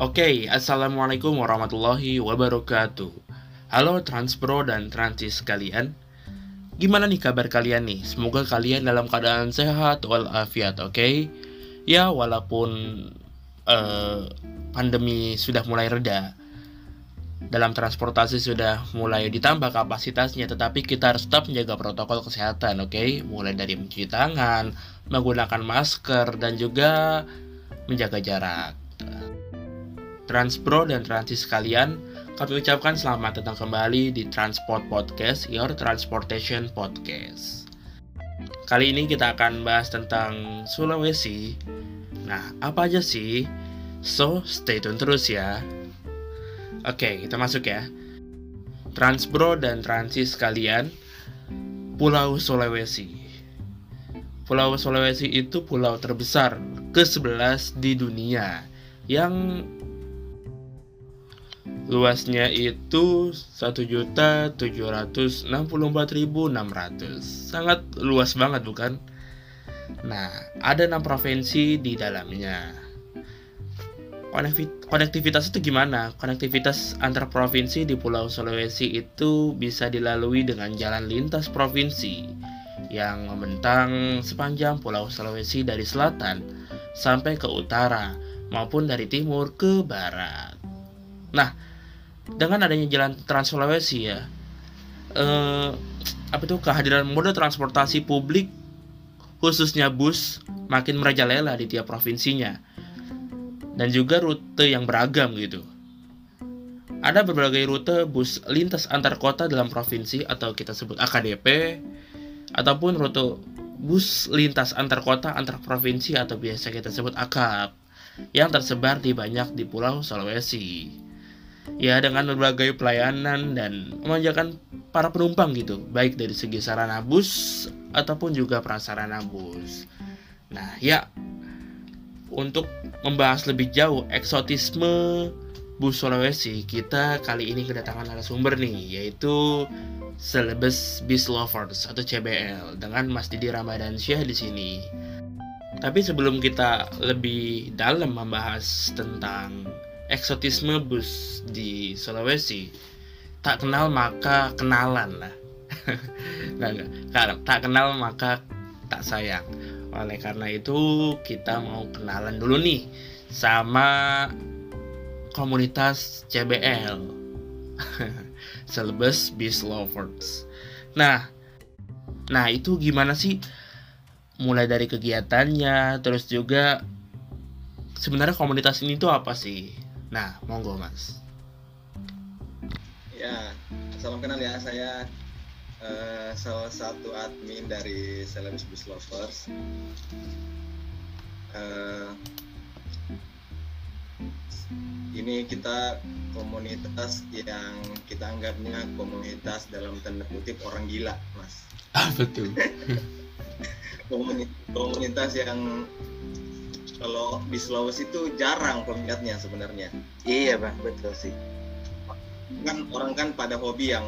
Oke, Assalamualaikum warahmatullahi wabarakatuh Halo Transpro dan Transis sekalian Gimana nih kabar kalian nih? Semoga kalian dalam keadaan sehat walafiat, oke? Okay? Ya, walaupun uh, pandemi sudah mulai reda dalam transportasi sudah mulai ditambah kapasitasnya, tetapi kita harus tetap menjaga protokol kesehatan, oke? Okay? Mulai dari mencuci tangan, menggunakan masker, dan juga menjaga jarak. Transpro dan Transis sekalian, kami ucapkan selamat datang kembali di Transport Podcast, Your Transportation Podcast. Kali ini kita akan bahas tentang Sulawesi. Nah, apa aja sih? So, stay tune terus ya. Oke, kita masuk ya. Transpro dan Transis sekalian, Pulau Sulawesi. Pulau Sulawesi itu pulau terbesar ke-11 di dunia yang Luasnya itu 1.764.600. Sangat luas banget bukan? Nah, ada enam provinsi di dalamnya. Konektivitas itu gimana? Konektivitas antar provinsi di Pulau Sulawesi itu bisa dilalui dengan jalan lintas provinsi yang membentang sepanjang Pulau Sulawesi dari selatan sampai ke utara maupun dari timur ke barat. Nah, dengan adanya jalan Trans Sulawesi ya eh, apa itu kehadiran moda transportasi publik khususnya bus makin merajalela di tiap provinsinya dan juga rute yang beragam gitu. Ada berbagai rute bus lintas antar kota dalam provinsi atau kita sebut AKDP ataupun rute bus lintas antar kota antar provinsi atau biasa kita sebut AKAP yang tersebar di banyak di Pulau Sulawesi ya dengan berbagai pelayanan dan memanjakan para penumpang gitu. Baik dari segi sarana bus ataupun juga prasarana bus. Nah ya. Untuk membahas lebih jauh eksotisme bus Sulawesi kita kali ini kedatangan narasumber nih yaitu Celebes Bis Lovers atau CBL dengan Mas Didi Ramadansyah di sini. Tapi sebelum kita lebih dalam membahas tentang eksotisme bus di Sulawesi. Tak kenal maka kenalan lah. Nggak, nggak, tak kenal maka tak sayang. Oleh karena itu kita mau kenalan dulu nih sama komunitas CBL Celebes Beast Lovers. Nah nah itu gimana sih? Mulai dari kegiatannya terus juga sebenarnya komunitas ini tuh apa sih Nah, monggo Mas. Ya, salam kenal ya. Saya uh, salah satu admin dari Celebs Bus Lovers. Uh, ini kita komunitas yang kita anggapnya komunitas dalam tanda kutip orang gila, Mas. Ah, betul. komunitas yang kalau di Sulawesi itu jarang peminatnya sebenarnya. Iya bang betul sih. Kan orang kan pada hobi yang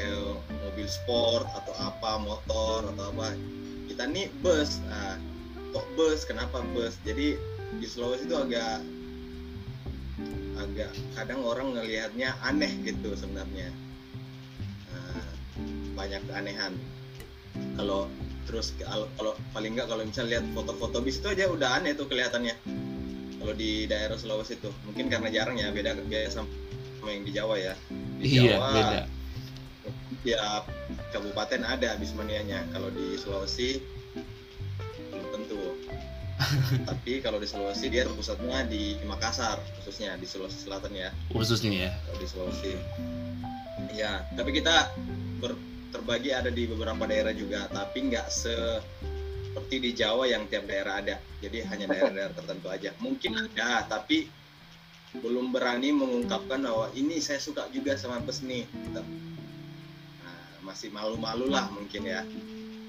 eh, mobil sport atau apa motor atau apa. Kita nih bus. Nah kok bus? Kenapa bus? Jadi di Sulawesi itu agak agak kadang orang ngelihatnya aneh gitu sebenarnya. Nah, banyak keanehan. Kalau terus kalau paling nggak kalau misalnya lihat foto-foto bis itu aja udah aneh tuh kelihatannya. Kalau di daerah Sulawesi itu mungkin karena jarang ya beda beda sama yang di Jawa ya. Di iya, Jawa beda. ya kabupaten ada bis manianya. Kalau di Sulawesi belum tentu. Tapi kalau di Sulawesi dia pusatnya di Makassar khususnya di Sulawesi Selatan ya. Khususnya ya? Kalau di Sulawesi. Ya tapi kita ber terbagi ada di beberapa daerah juga tapi nggak seperti di Jawa yang tiap daerah ada. Jadi hanya daerah-daerah tertentu aja. Mungkin ada tapi belum berani mengungkapkan bahwa ini saya suka juga sama bus nih nah, masih malu-malu lah mungkin ya.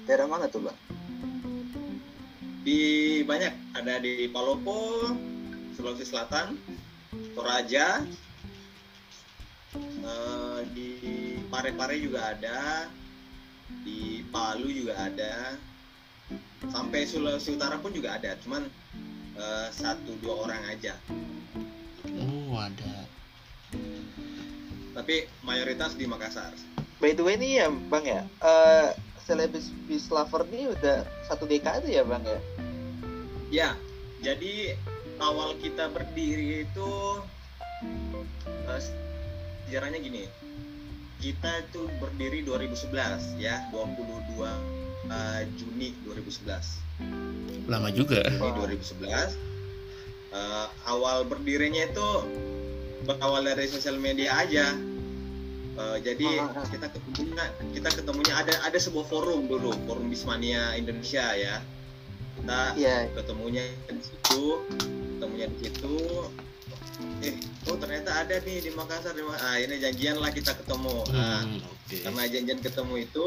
Daerah mana tuh bang di banyak. Ada di Palopo Sulawesi Selatan Toraja uh, di Pare-Pare juga ada di Palu juga ada sampai Sulawesi Utara pun juga ada cuman uh, satu dua orang aja oh ada. Tapi mayoritas di Makassar. By the way nih ya bang ya, eh Celebes Beast Lover ini udah satu dekade ya bang ya? Ya, jadi awal kita berdiri itu eh, sejarahnya gini. Kita itu berdiri 2011 ya, 22 eh, Juni 2011. Lama juga. Juni 2011. Eh, awal berdirinya itu berawal dari sosial media aja. Eh, jadi kita ketemunya kita ketemunya ada ada sebuah forum dulu, forum Bismania Indonesia ya. Kita Iya. ketemunya di situ ketemunya di situ eh oh ternyata ada nih di Makassar. Di ah ini janjian lah kita ketemu. Nah, Hmm, oke. karena janjian ketemu itu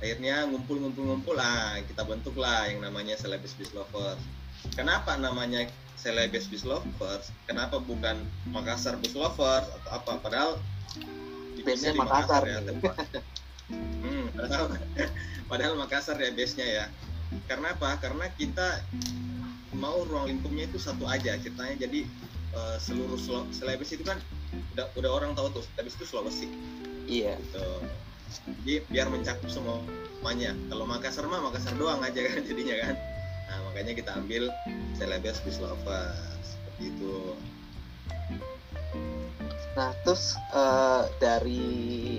akhirnya ngumpul-ngumpul-ngumpul. Lah kita bentuk lah yang namanya Celebes Beast Lovers. Kenapa namanya Celebes Beast Lovers? Kenapa bukan Makassar Beast Lovers atau apa? Padahal Base-nya base-nya di Makassar. Ya nih. tempat. Hmm, padahal, padahal Makassar ya base-nya ya. Karena apa? Karena kita mau ruang lingkupnya itu satu aja ceritanya. Jadi eh, seluruh Slo- Celebes itu kan udah udah orang tahu tuh Celebes itu Sulawesi Iya. gitu jadi biar mencakup semuanya kalau Makassar mah Makassar doang aja kan jadinya kan nah makanya kita ambil Celebes Beast Lovers seperti itu Nah terus eh, dari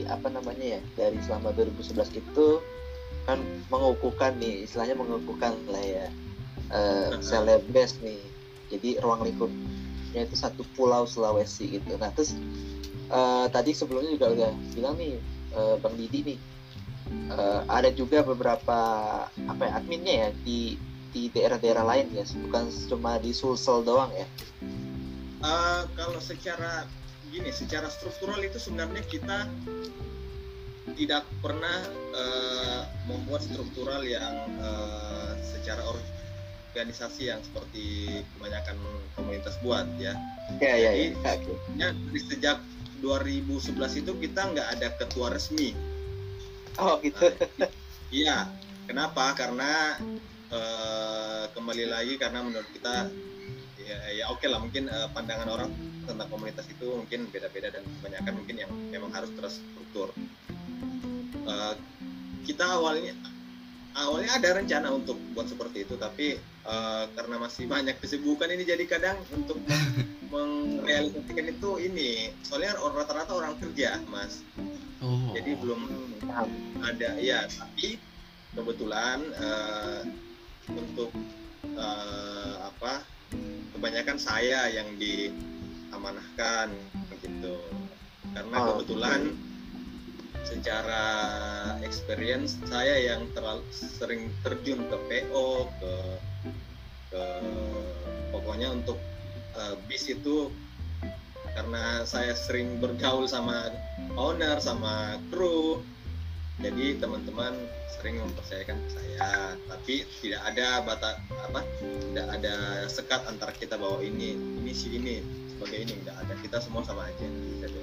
apa namanya ya dari selama 2011 itu kan mengukuhkan nih istilahnya mengukuhkan lah ya eh, Uh-huh. Celebes nih. Jadi ruang lingkupnya itu satu pulau Sulawesi gitu. Nah terus eh, tadi sebelumnya juga udah bilang nih eh, Bang Didi nih eh, ada juga beberapa apa ya adminnya ya di di daerah-daerah lain ya bukan cuma di Sulsel doang ya. Eh, kalau secara gini, secara struktural itu sebenarnya kita tidak pernah eh, membuat struktural yang eh, secara organisasi yang seperti kebanyakan komunitas buat ya. Ya ya Jadi- ya. Oke. Ya, dari sejak 2011 itu kita nggak ada ketua resmi. Oh gitu. Nah, Iya, kenapa? Karena eh, kembali lagi karena menurut kita ya, ya oke lah mungkin eh, pandangan orang tentang komunitas itu mungkin beda-beda dan kebanyakan mungkin yang memang harus terstruktur. Eh, kita awalnya awalnya ada rencana untuk buat seperti itu tapi eh, karena masih banyak kesibukan ini jadi kadang untuk mengrealisasikan itu ini. Soalnya rata-rata orang kerja mas. Oh. jadi belum ada ya tapi kebetulan eh, untuk eh, apa kebanyakan saya yang diamanahkan begitu karena Oh, kebetulan secara experience saya yang terlalu sering terjun ke PO ke ke pokoknya untuk eh, bis itu karena saya sering bergaul sama owner sama kru jadi teman-teman sering mempercayakan ke saya tapi tidak ada bata apa tidak ada sekat antara kita bahwa ini ini si ini sebagai ini tidak ada kita semua sama aja gitu.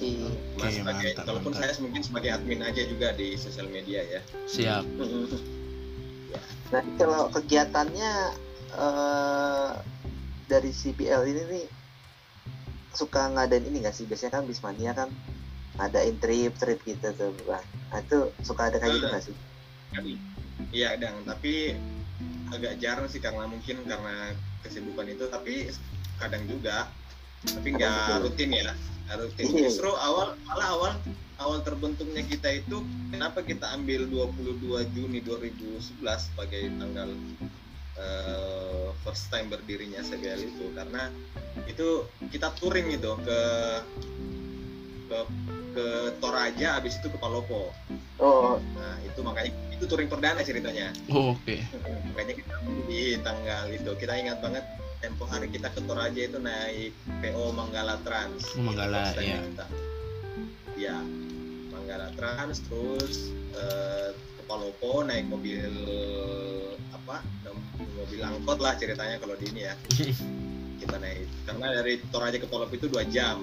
Iya. Mas Oke, sebagai mantap, walaupun mantap. saya mungkin sebagai admin aja juga di sosial media ya Siap. Nah kalau kegiatannya eh, dari CPL ini nih suka ngadain ini nggak sih? Biasanya kan Bismania kan ngadain trip trip gitu tuh bang. Nah itu suka ada kayak gitu nggak sih? iya dang tapi agak jarang sih karena mungkin karena kesibukan itu tapi kadang juga tapi Kadang nggak rutin ya rutin justru awal malah awal awal terbentuknya kita itu kenapa kita ambil 22 Juni 2011 sebagai tanggal eh, first time berdirinya CBL itu? Karena itu kita touring gitu ke ke ke Toraja habis itu ke Palopo. Oh. Nah itu makanya itu touring perdana ceritanya. Oh, Oke. makanya kita di tanggal itu. Kita ingat banget tempo hari kita ke Toraja itu naik PO Manggala Trans. Oh, Manggala, iya. kita. ya Manggala Trans terus eh, ke Palopo naik mobil apa mobil angkot lah ceritanya kalau di ini ya. Kita naik karena dari Toraja ke Palopo itu dua jam.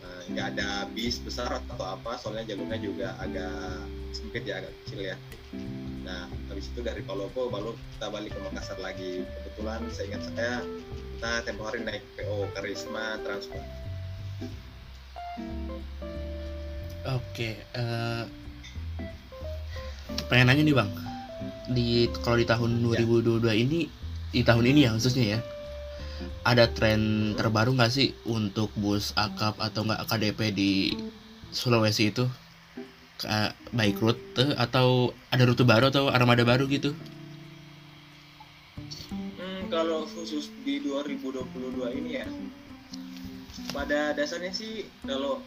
Nah, nggak ada bis besar atau apa soalnya jalurnya juga agak sempit ya agak kecil ya. Nah habis itu dari Palopo baru kita balik ke Makassar lagi. Kebetulan seingat saya kita tempo hari naik PO Karisma Transport Oke, eh pengen nanya nih bang, di kalau di tahun 2022 ini, di tahun ini ya khususnya ya, ada tren terbaru nggak sih untuk bus akap atau nggak AKDP di Sulawesi itu? Kayak baik rute atau ada rute baru atau armada baru gitu? Hmm, kalau khusus di 2022 ini ya, pada dasarnya sih kalau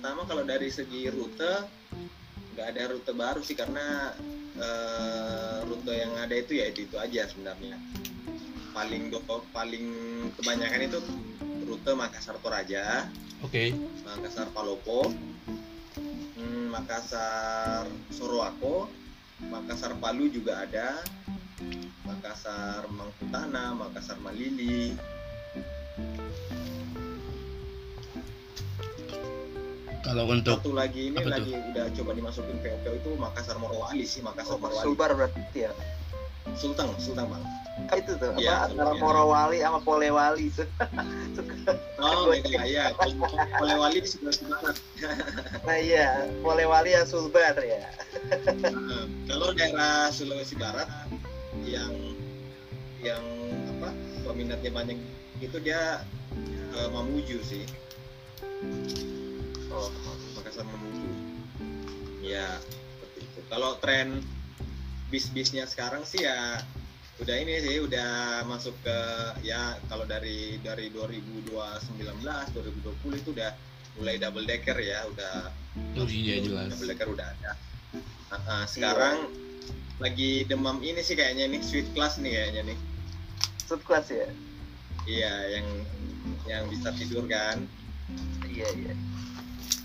pertama kalau dari segi rute nggak ada rute baru sih karena eh, rute yang ada itu ya itu itu aja sebenarnya. Paling paling kebanyakan itu rute Makassar Toraja, Oke. Makassar Palopo, hmm, Makassar Soroako, Makassar Palu juga ada, Makassar Mangkutana, Makassar Malili. Kalau untuk Satu lagi ini Apa tuh? lagi udah coba dimasukin PO-PO itu Makassar Morowali sih, Makassar Oh, Morowali. Sulbar berarti ya. Sulteng, Sulteng bang. Ah, itu tuh Iya, apa antara iya. Morowali sama Polewali itu. Oh iya, iya. Polewali di sebelah barat. nah iya, Polewali yang Sulbar ya. Nah, kalau daerah Sulawesi Barat yang yang apa peminatnya banyak itu dia eh, Mamuju sih Oh, Makassar ya seperti itu kalau tren bis-bisnya sekarang sih ya udah ini sih udah masuk ke ya kalau dari dari 2019 2020 itu udah mulai double decker ya udah Oh iya, jelas. double decker udah ada Ah, ah, sekarang lagi demam ini sih kayaknya nih sweet class nih kayaknya nih subclass ya. iya yang yang bisa tidur kan Iya iya.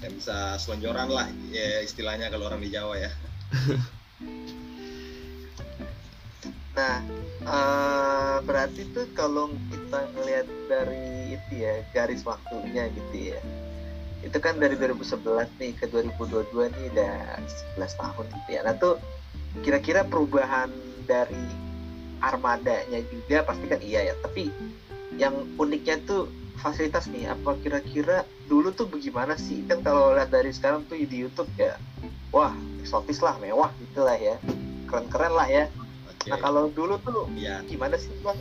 Yang bisa selonjoran lah ya, istilahnya kalau orang di Jawa ya Nah, eh, berarti tuh kalau kita ngelihat dari itu ya garis waktunya gitu ya. Itu kan dari 2011 nih ke 2022 nih udah 11 tahun gitu ya. Nah tuh kira-kira perubahan dari armadanya juga pasti kan iya ya. Tapi yang uniknya tuh fasilitas nih apa kira-kira dulu tuh bagaimana sih? Kan kalau lihat dari sekarang tuh di YouTube ya wah eksotis lah mewah gitu lah ya. Keren-keren lah ya. Oke. Nah kalau dulu tuh ya gimana sih bang?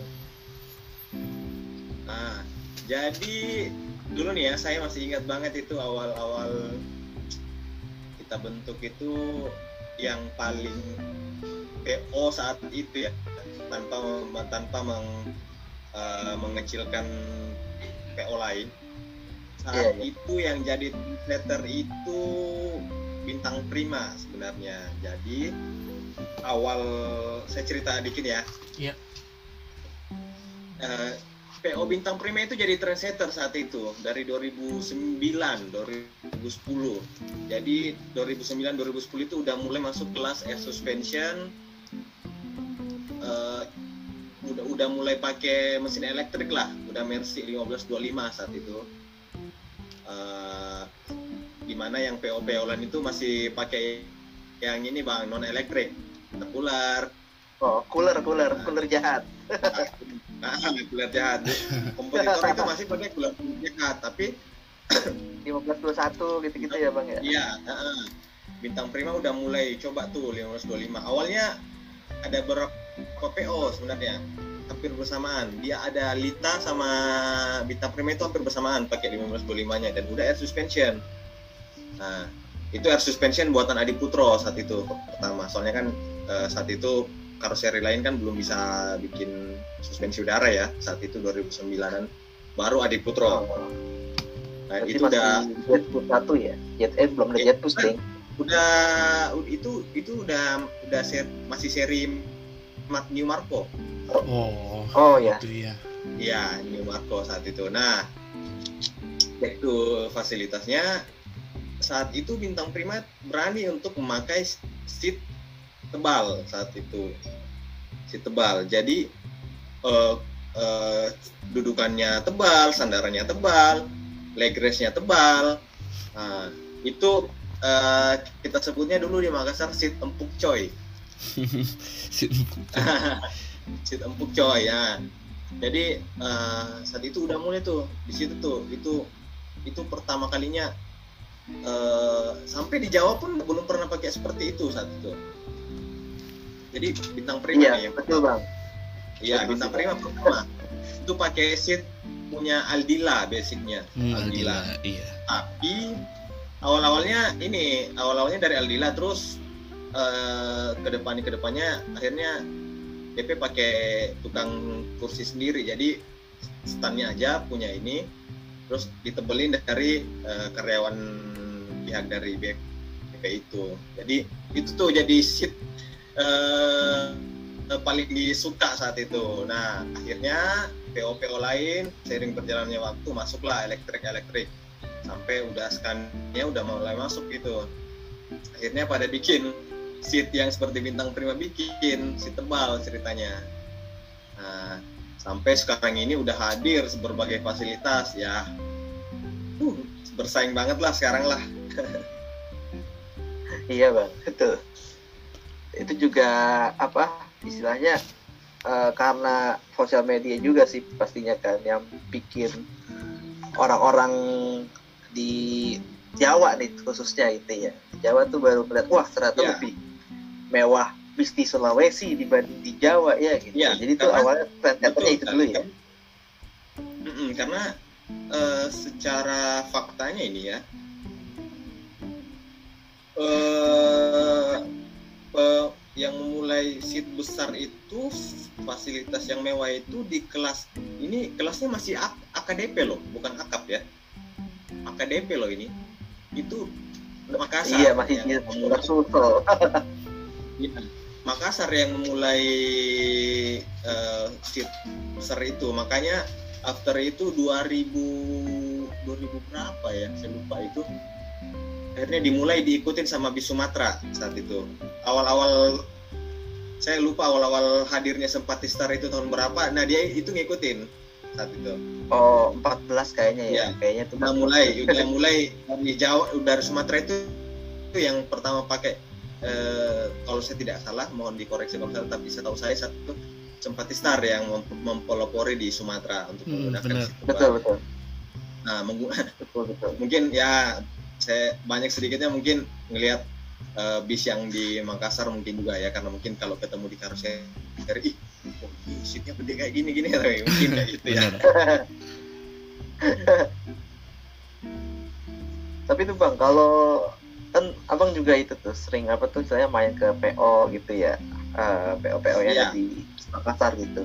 Nah, jadi dulu nih ya, saya masih ingat banget itu awal-awal kita bentuk itu yang paling PO saat itu ya, tanpa tanpa meng, eh, mengecilkan PO lain. Saat Iya, iya. itu yang jadi letter itu bintang prima sebenarnya. Jadi awal saya cerita dikit ya. Iya. Eh, PO Bintang Prima itu jadi trendsetter saat itu dari 2009 2010 jadi 2009 2010 itu udah mulai masuk kelas air suspension Eh, udah udah mulai pakai mesin elektrik lah. Udah Mercy 1525 saat itu. Eh, di mana yang PO PO lain itu masih pakai yang ini bang non elektrik terpular Oh cooler cooler. Cooler jahat. nah kuliah jahat. Kompetitor itu masih pakai kuliah jahat tapi 1521 gitu-gitu ya bang ya. iya heeh. bintang prima udah mulai coba tuh 1525 awalnya ada beberapa PO sebenarnya. Hampir bersamaan. Dia ada Lita sama bintang prima itu hampir bersamaan pakai 1525 nya dan udah air suspension. Nah itu air suspension buatan Adi Putro saat itu pertama. Soalnya kan eh, saat itu karoseri lain kan belum bisa bikin suspensi udara ya saat itu 2009an baru Adi Putro. Nah Berarti itu udah jet push satu ya. Jet eh belum ada jet ding. Udah itu itu udah udah ser, masih seri Mat New Marco oh, Oh ya. itu ya. Iya, New Marco saat itu. Nah, itu fasilitasnya saat itu Bintang Prima berani untuk memakai seat tebal saat itu. Seat tebal. Jadi eh, eh, dudukannya tebal, sandarannya tebal, leg rest-nya tebal. Nah, itu eh, kita sebutnya dulu di Makassar seat empuk coy. Sid empuk coy ya. Jadi eh, saat itu udah mulai tuh di situ tuh itu itu pertama kalinya eh, sampai di Jawa pun belum pernah pakai seperti itu saat itu. Jadi bintang prima Iya, yang betul bang. Iya, bintang prima pertama. Itu pakai seat punya Aldila basicnya. Hmm, Aldila. Aldila, iya. Tapi awal-awalnya ini, awal-awalnya dari Aldila terus eh ke depannya ke depannya akhirnya DP pakai tukang kursi sendiri. Jadi standnya aja punya ini terus ditebelin dari eh, karyawan pihak dari BP itu. Jadi itu tuh jadi seat eh, eh, paling disuka saat itu. Nah, akhirnya PO-PO lain seiring berjalannya waktu masuklah elektrik-elektrik sampai udah skannya udah mulai masuk gitu. Akhirnya pada bikin seat yang seperti bintang prima bikin, seat tebal ceritanya. Nah, sampai sekarang ini udah hadir berbagai fasilitas ya. Uh, bersaing banget lah sekarang lah. Iya bang, betul. Itu juga apa istilahnya eh, karena sosial media juga sih pastinya kan yang bikin orang-orang di Jawa nih khususnya itu ya. Di Jawa tuh baru melihat wah ternyata Iya. lebih mewah bis di Sulawesi dibanding di Jawa ya gitu. Iya, Jadi tuh karena- awalnya trendsetternya itu dulu ya. Mm-mm, karena eh, secara faktanya ini ya, eh eh, yang memulai seat besar itu fasilitas yang mewah itu di kelas ini kelasnya masih AKDP loh, bukan akap ya. AKDP loh ini. Itu Makassar. Iya masih Sulsel. Iya. Makassar yang memulai seat besar itu makanya after itu 2000 2000 berapa ya saya lupa itu akhirnya dimulai diikutin sama bis Sumatera saat itu awal-awal saya lupa awal-awal hadirnya Sempatistar itu tahun berapa nah dia itu ngikutin saat itu Oh 14 kayaknya ya. Iya. Kayaknya tuh udah mulai udah mulai dari Jawa dari Sumatera itu, itu yang pertama pakai eh, kalau saya tidak salah mohon dikoreksi kalau salah tapi setahu saya satu Sempatistar yang mem- mempelopori di Sumatera untuk Hmm, menggunakan situ. betul betul Nah, menggu- betul betul. mungkin ya saya banyak sedikitnya mungkin ngelihat eh, bis yang di Makassar mungkin juga ya karena mungkin kalau ketemu di karoseri ih seatnya gede kayak gini gini tapi mungkin kayak gitu ya. Tapi tuh bang, kalau kan abang juga itu tuh sering apa tuh saya main ke PO gitu ya, Eh, PO PO yang ada di Makassar gitu.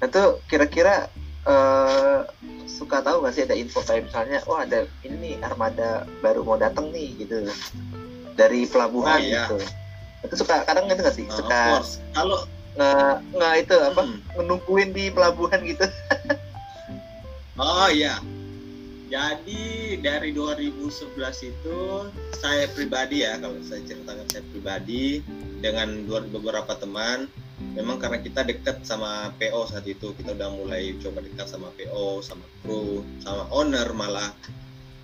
Nah tuh kira-kira eh, suka tahu gak sih ada info kayak misalnya, oh ada ini nih armada baru mau datang nih gitu dari pelabuhan Oh, iya. gitu. Itu suka kadang itu gak sih Nah, of suka. Kalau nge, nge itu apa hmm, menungguin di pelabuhan gitu. Oh iya. Jadi dari 2011 itu saya pribadi ya kalau saya ceritakan saya pribadi dengan dua- beberapa teman memang karena kita dekat sama PO saat itu kita udah mulai coba dekat sama PO sama kru sama owner malah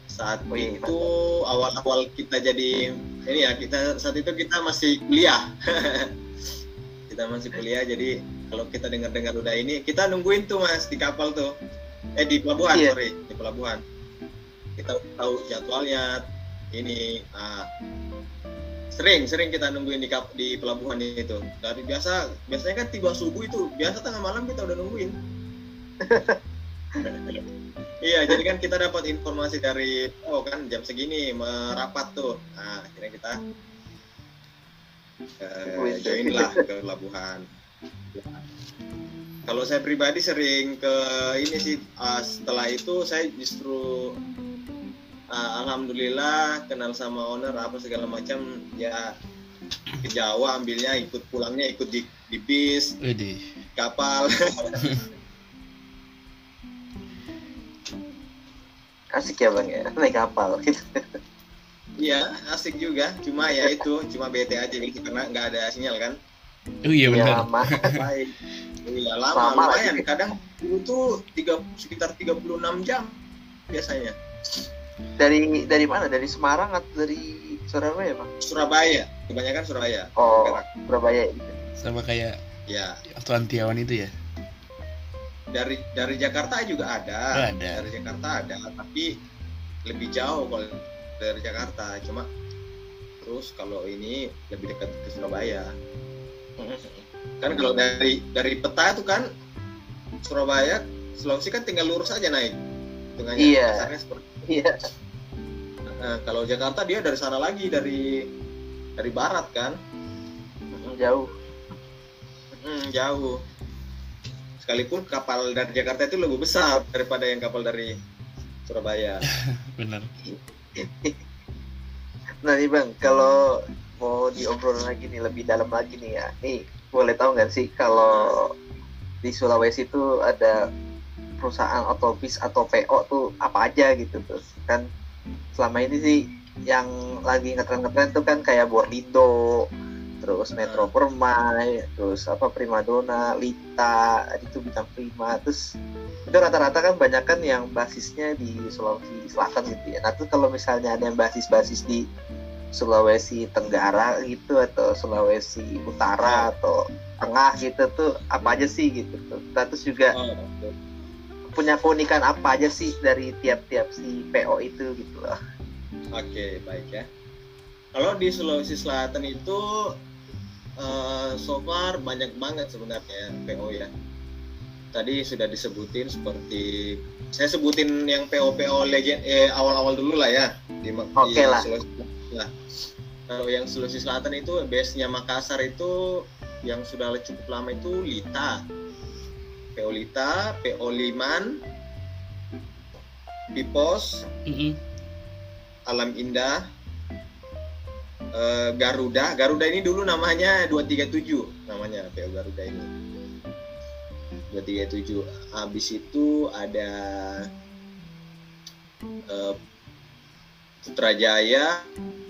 saat Wih, itu awal-awal kita jadi ini ya kita saat itu kita masih kuliah kita masih kuliah jadi kalau kita dengar-dengar udah ini kita nungguin tuh mas di kapal tuh. Eh di pelabuhan Iya. sorry di pelabuhan. Kita tahu jadwalnya ini ah, sering sering kita nungguin di kap, di pelabuhan itu. Dari biasa biasanya kan tiba subuh itu biasa tengah malam kita udah nungguin. Iya jadi kan kita dapat informasi dari oh kan jam segini merapat tuh. Nah akhirnya kita eh, join lah ke pelabuhan kalau saya pribadi sering ke ini sih ah, setelah itu saya justru ah, alhamdulillah kenal sama owner apa segala macam ya ke Jawa ambilnya ikut pulangnya ikut di, di bis Widih. kapal Asik ya bang ya, naik kapal gitu. Iya asik juga cuma ya itu cuma bete aja gitu karena nggak ada sinyal kan Oh iya Ya, benar. lama. iya lama Lama lumayan lagi. kadang dulu tuh tiga, sekitar 36 jam biasanya dari dari mana dari Semarang atau dari Surabaya bang Surabaya kebanyakan Surabaya oh Perak. Surabaya gitu. Sama kayak ya waktu Antiawan itu ya. dari dari Jakarta juga ada Oh, ada. dari Jakarta ada tapi lebih jauh kalau dari Jakarta. Cuma terus kalau ini lebih dekat ke Surabaya. Kan kalau dari dari peta itu kan Surabaya Sulawesi kan tinggal lurus aja naik. Tengahnya Iya. kasarnya seperti iya. Nah, kalau Jakarta dia dari sana lagi dari dari barat kan. Jauh. Hmm, jauh. Sekalipun kapal dari Jakarta itu lebih besar daripada yang kapal dari Surabaya. Bener. Nah nih bang kalau mau diobrol lagi nih lebih dalam lagi nih ya. Nih boleh tahu nggak sih kalau di Sulawesi itu ada perusahaan atau bis atau PO tuh apa aja gitu terus kan selama ini sih yang lagi ngetren-ngetren tuh kan kayak Borlindo terus Metro Permai terus apa Primadona Lita itu bintang prima terus itu rata-rata kan banyak kan yang basisnya di Sulawesi Selatan gitu ya nah tuh kalau misalnya ada yang basis-basis di Sulawesi Tenggara gitu atau Sulawesi Utara atau Tengah gitu tuh apa aja sih gitu. Tuh Nah, terus juga Oh, punya keunikan apa aja sih dari tiap-tiap si PO itu gitu loh. Oke, baik ya. Kalau di Sulawesi Selatan itu eh, so far banyak banget sebenarnya PO ya. Tadi sudah disebutin seperti saya sebutin yang PO-PO legend eh, awal-awal dulu lah ya di, di Oke lah. Sulawesi Selatan. Kalau yang Sulawesi Selatan itu base-nya Makassar itu yang sudah cukup lama itu Lita. PO Lita, PO Liman, Pipos, Mm-mm. Alam Indah, eh, Garuda. Garuda ini dulu namanya 237 namanya PO Garuda ini. 237. Habis itu ada eh, Putrajaya,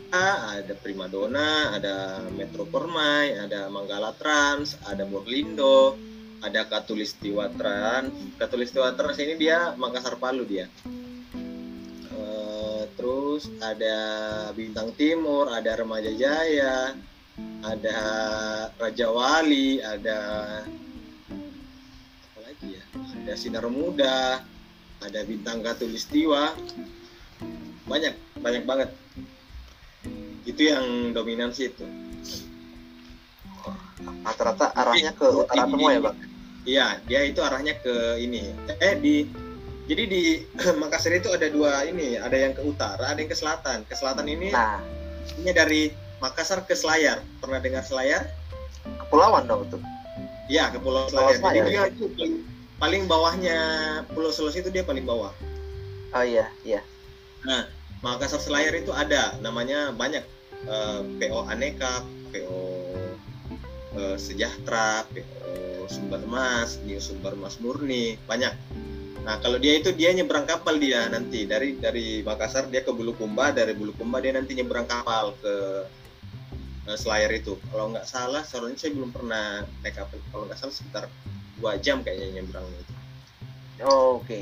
ada Primadona, ada Metro Permai, ada Manggala Trans, ada Borlindo, ada Katulistiwa Trans. Katulistiwa Trans ini dia Makassar Palu dia. Terus ada Bintang Timur, ada Remaja Jaya, ada Raja Wali, ada apa lagi ya? Ada Sinar Muda, ada Bintang Katulistiwa. Banyak, banyak banget. Itu yang dominansi itu. rata-rata arahnya ke utara semua ya bang Iya, dia itu arahnya ke ini. Eh di jadi di Makassar itu ada dua ini, ada yang ke utara, ada yang ke selatan. Ke selatan ini nah ini dari Makassar ke Selayar. Pernah dengar Selayar? kepulauan dong tuh Iya, ke Pulau Pulau Selayar. Jadi Selayar. dia itu paling, paling bawahnya Pulau Sulawesi itu dia paling bawah. oh iya iya Makassar Selayar itu ada, namanya banyak eh, PO Aneka, PO eh, Sejahtera, PO Sumber Emas, New Sumber Emas Murni, banyak. Nah kalau dia itu dia nyebrang kapal dia nanti dari dari Makassar dia ke Bulukumba, dari Bulukumba dia nanti nyebrang kapal ke eh, Selayar itu. Kalau nggak salah, soalnya saya belum pernah naik kapal. Kalau nggak salah sekitar dua jam kayaknya nyebrangnya itu. oh, oke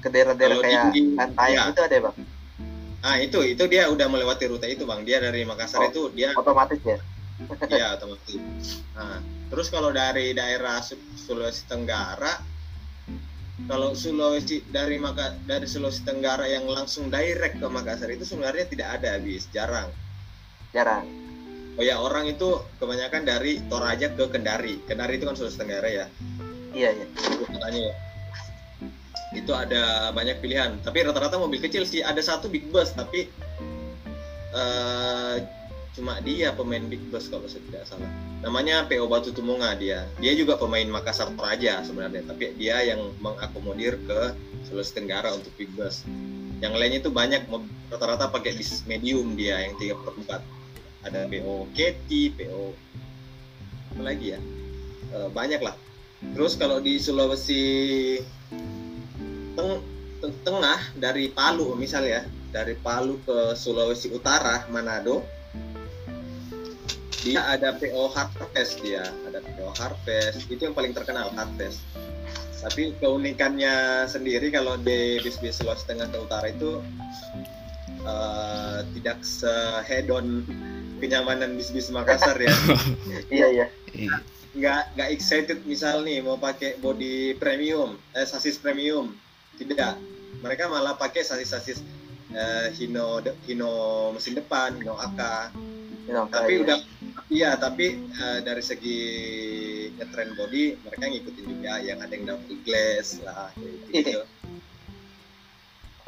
ke daerah-daerah kayak di- iya. itu ada ya bang Ah itu itu dia udah melewati rute itu bang. Dia dari Makassar Oh. itu dia otomatis ya Iya otomatis. Nah, terus kalau dari daerah Su- Sulawesi Tenggara, kalau Sulawesi dari Maka dari Sulawesi Tenggara yang langsung direct ke Makassar itu sebenarnya tidak ada habis, jarang. jarang Oh ya orang itu kebanyakan dari Toraja ke Kendari. Kendari itu kan Sulawesi Tenggara ya. iya iya Itu katanya ya. Itu ada banyak pilihan, tapi rata-rata mobil kecil sih. Ada satu big bus tapi eh, cuma dia pemain big bus kalau saya tidak salah. Namanya PO Batu Tumunga dia. Dia juga pemain Makassar Toraja sebenarnya, tapi dia yang mengakomodir ke Sulawesi Tenggara untuk big bus. Yang lainnya itu banyak rata-rata pakai bis medium dia yang 3 per 4 Ada PO Keti, PO apa lagi ya? Eh, banyak lah. Terus kalau di Sulawesi teng- teng- tengah dari Palu misalnya, dari Palu ke Sulawesi Utara, Manado, dia ada PO Harvest dia, ada PO Harvest, itu yang paling terkenal Harvest. tapi keunikannya sendiri kalau di bis-bis Sulawesi Tengah ke Utara itu uh, tidak sehedon kenyamanan bis-bis Makassar ya. Iya iya. Iya. nggak nggak excited misal nih mau pakai body premium eh sasis premium. Tidak. Mereka malah pakai sasis-sasis eh, Hino de- Hino mesin depan Hino AK know, tapi kayak- udah iya tapi eh, dari segi ngetrend body mereka ngikutin juga yang ada yang double glass lah gitu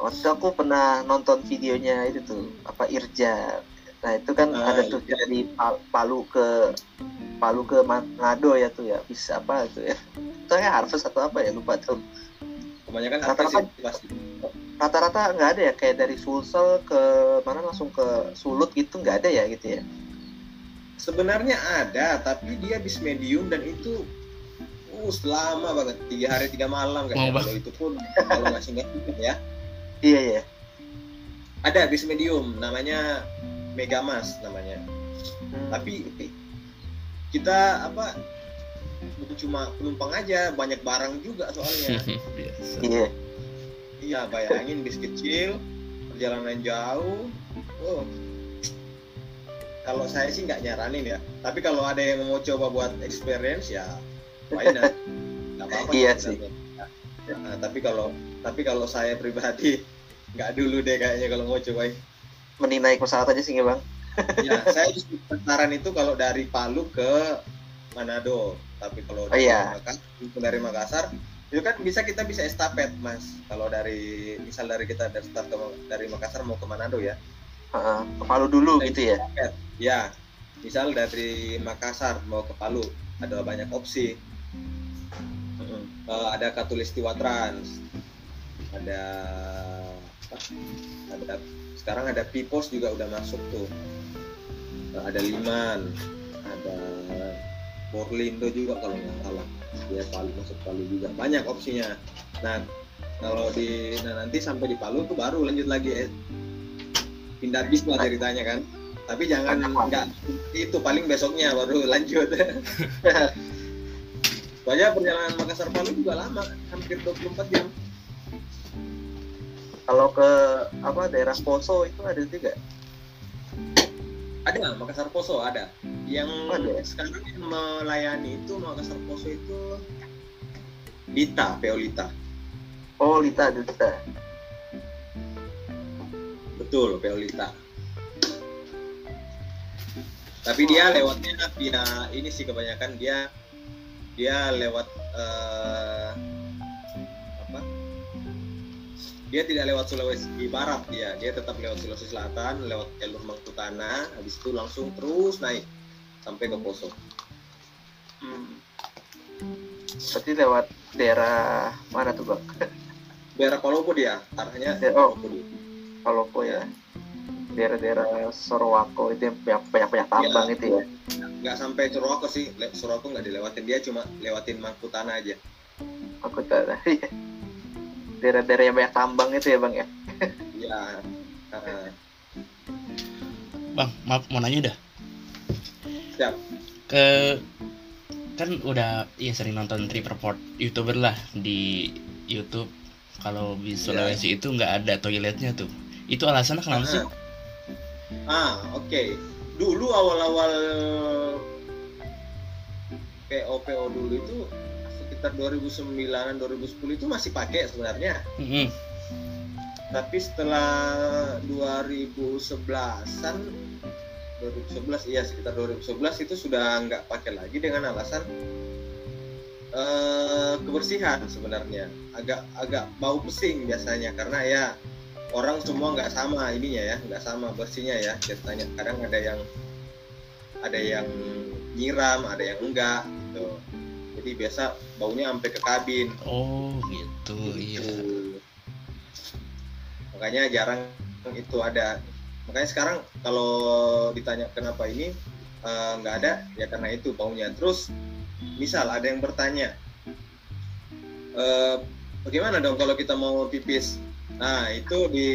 waktu aku pernah nonton videonya itu tuh apa Irja. Nah itu kan Ah, ada tuh Irja. dari Pal- Palu ke Palu ke Manado ya tuh ya bisa apa itu ya. Itu kayak Harvest atau apa ya lupa tuh. Kebanyakan Rata-rata- sih pasti. rata-rata nggak ada ya kayak dari Sulsel ke mana langsung ke Sulut gitu nggak ada ya gitu ya sebenarnya ada tapi dia bis medium dan itu uh lama banget. Tiga hari tiga malam bang. kalau itu pun. Kalau nggak singgah ya. Iya iya. Ada bis medium namanya Megamas namanya. Hmm, Tapi- kita apa bukan cuma penumpang aja banyak barang juga soalnya. Biasa. iya. Iya bayangin bis kecil perjalanan jauh. Oh kalau saya sih nggak nyaranin ya. Tapi kalau ada yang mau coba buat experience ya why not? Nggak apa-apa Iya sebenarnya. Nah, tapi kalau tapi kalau saya pribadi nggak dulu deh kayaknya kalau mau cobain mending naik pesawat aja sih bang. Ya saya justru saran itu kalau dari Palu ke Manado. Tapi kalau Oh, iya. Makassar, dari Makassar itu kan bisa kita bisa estafet mas. Kalau dari misal dari kita dari start ke, dari Makassar mau ke Manado ya. Heeh, ke Palu dulu gitu ya ya misal dari Makassar mau ke Palu ada banyak opsi. Eh, ada Katulistiwa Trans ada ada sekarang ada Pipos juga udah masuk tuh. Eh, ada Liman ada Borlindo juga kalau nggak salah. Dia Palu masuk Palu juga. Banyak opsinya. Nah kalau di nah nanti sampai di Palu tuh baru lanjut lagi eh, pindah bis lah ceritanya kan tapi jangan nggak itu paling besoknya baru lanjut. Soalnya perjalanan Makassar Palu juga lama hampir 24 jam. Kalau ke apa daerah Poso itu ada juga? Ada Makassar Poso ada. Yang Ada. sekarang yang melayani itu Makassar Poso itu Lita PO Lita. Oh Lita Lita. Betul PO Lita tapi dia lewatnya via ini sih kebanyakan dia dia lewat eh, apa dia tidak lewat Sulawesi Barat dia dia tetap lewat Sulawesi Selatan lewat jalur Mangkutana habis itu langsung terus naik sampai ke Poso Hmm. Berarti lewat daerah mana tuh bang? daerah Palopo dia arahnya Ya, oh. Palopo dia. Palopo ya. Daerah-daerah Sorowako itu yang banyak banyak, banyak tambang Iya. itu ya. nggak sampai Suroko sih Le- Suroko nggak dilewatin dia cuma lewatin Mangkutana aja Aku tahu. Iya. Daerah-daerah yang banyak tambang itu ya bang ya. ya uh, Bang, maaf mau nanya dah. Siap. Ke kan udah ya sering nonton trip report youtuber lah di YouTube. Kalau di Sulawesi itu nggak ada toiletnya tuh. Itu alasannya kenapa sih? Ah, oke. Dulu awal-awal PO PO dulu itu sekitar 2009 2010 itu masih pakai sebenarnya. Mm-mm. Tapi setelah 2011-an 2011 iya sekitar 2011 itu sudah nggak pakai lagi dengan alasan eh, kebersihan sebenarnya agak agak bau pesing biasanya karena ya orang semua nggak sama ininya ya nggak sama bersihnya ya ceritanya. Kadang ada yang ada yang nyiram ada yang enggak gitu. Jadi biasa baunya sampai ke kabin. Oh gitu, iya. Gitu. makanya jarang itu ada. Makanya sekarang kalau ditanya kenapa ini eh, nggak ada ya karena itu baunya. Terus misal ada yang bertanya eh, bagaimana dong kalau kita mau pipis nah itu di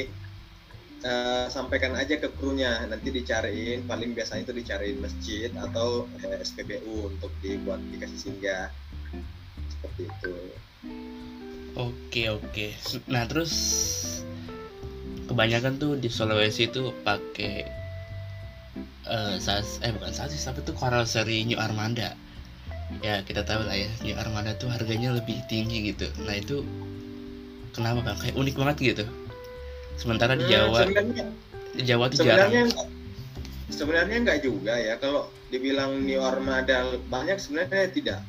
eh, sampaikan aja ke krunya nanti dicariin paling biasanya itu dicariin masjid atau eh, SPBU untuk dibuat dikasih singgah seperti itu Oke oke. Nah terus kebanyakan tuh di Sulawesi itu pakai eh sas eh bukan sasis tapi tuh karoseri New Armada. Ya kita tahu lah ya New Armada tuh harganya lebih tinggi gitu. Nah itu kenapa bang? Kayak unik banget gitu. Sementara di Hmm, Jawa, sebenarnya di Jawa tuh sebenarnya jarang. sebenarnya nggak juga ya kalau dibilang New Armada banyak sebenarnya tidak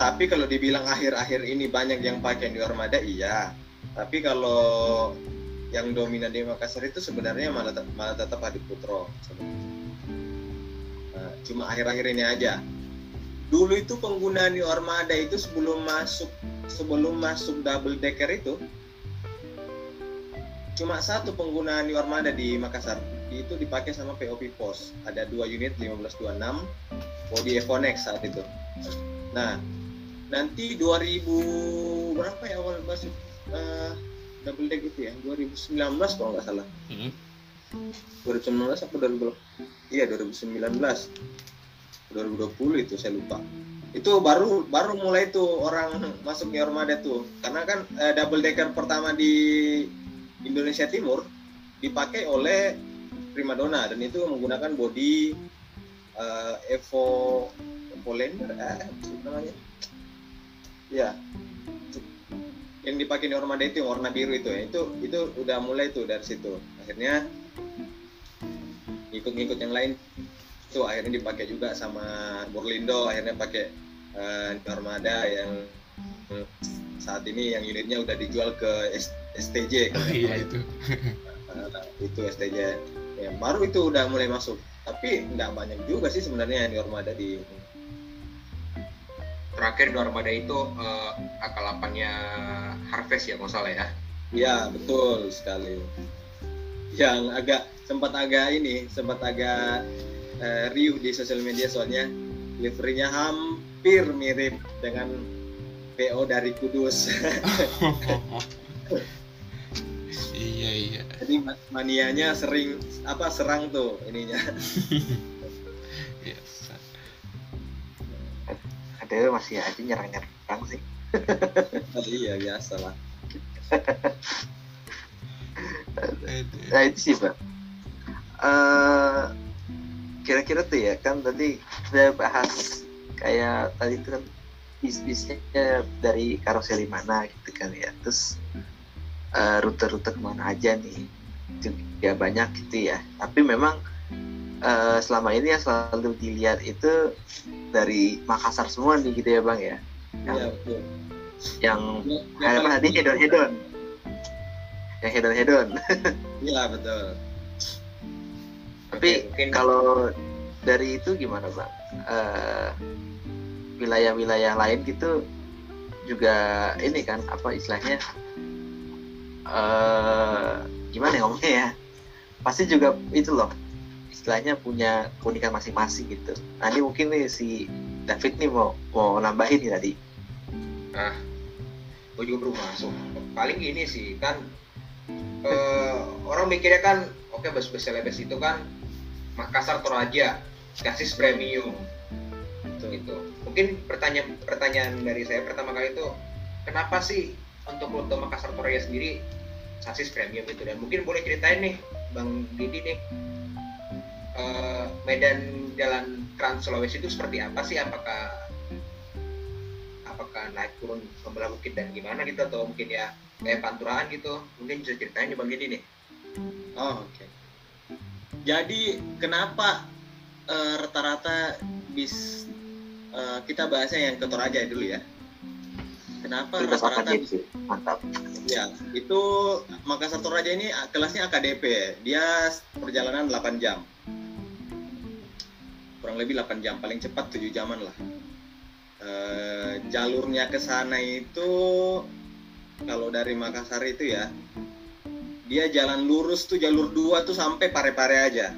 tapi kalau dibilang akhir-akhir ini banyak yang pakai New Armada iya tapi kalau yang dominan di Makassar itu sebenarnya malah, malah tetap Hadi Putro Nah, cuma akhir-akhir ini aja dulu itu penggunaan New Armada itu sebelum masuk sebelum masuk double decker itu cuma satu penggunaan New Armada di Makassar. Itu dipakai sama POP Pos ada dua unit 1526 body Evonex saat itu. Nah nanti 2000 berapa ya awal masuk eh, double deck itu ya? 2019 kalau nggak salah. Hmm. 2019 apa 2020 iya 2019 2020 itu saya lupa itu baru baru mulai tuh orang masuk New Armada tuh. Karena kan eh, double decker pertama di Indonesia Timur dipakai oleh Primadona dan itu menggunakan body eh, Evo Lander eh, namanya? Ya yang dipakai di Armada itu warna biru itu ya. Itu itu udah mulai tuh dari situ. Akhirnya ngikut-ngikut yang lain itu akhirnya dipakai juga sama Borlindo akhirnya pakai eh, Armada yang saat ini yang unitnya udah dijual ke S- STJ Oh iya itu. Nah, itu STJ ya, baru itu udah mulai masuk. Tapi nggak banyak juga sih sebenarnya yang di Armada di terakhir di Armada itu eh, akalapannya Harvest ya nggak salah ya? Ya betul sekali. Yang agak sempat agak ini sempat agak eh, riuh di sosial media soalnya liverynya hampir mirip dengan PO dari Kudus. Iya iya. jadi ma- manianya sering apa serang tuh ininya. Iya. ada masih aja nyerang-nyerang sih. Oh, iya biasa lah. Nah itu sih pak. Eh, kira-kira tuh ya kan tadi kita bahas kayak tadi itu kan bis-bisnya dari karoseri mana gitu kan ya. Terus eh, rute-rute ke mana aja nih. Juga banyak gitu ya. Tapi memang eh, selama ini yang selalu dilihat itu dari Makassar semua nih gitu ya bang ya. Yang iya betul. yang Ya, apa paling- tadi hedon hedon yang hedon hedon iya betul tapi kalau dari itu gimana bang Eh, wilayah-wilayah lain gitu juga ini kan apa istilahnya? Eh gimana ya ngomongnya ya? Pasti juga itu loh istilahnya punya keunikan masing-masing gitu. Nah ini mungkin nih si David nih mau mau nambahin nih tadi. Gue juga belum masuk. Paling gini sih kan eh, orang mikirnya kan oke bus bus celebes itu kan Makassar Toraja kasis premium. Betul gitu. Mungkin pertanyaan pertanyaan dari saya pertama kali itu kenapa sih untuk rute Makassar Toraja sendiri sasis premium itu? Dan mungkin boleh ceritain nih bang Didi nih eh, medan jalan Trans Sulawesi itu seperti apa sih? Apakah apakah naik turun membelah bukit dan gimana gitu? Atau mungkin ya kayak panturaan gitu? Mungkin bisa ceritain nih bang Didi nih. Oh, oke. Jadi kenapa eh, rata-rata bis eh, kita bahasnya yang ke Toraja dulu ya? Kenapa rata-rata bis gitu mantap ya itu Makassar Toraja ini ah, kelasnya AKDP. Dia perjalanan 8 jam. Kurang lebih 8 jam, paling cepat 7 jaman lah. Eh, jalurnya ke sana itu kalau dari Makassar itu ya dia jalan lurus tuh jalur dua tuh sampai Pare-Pare aja.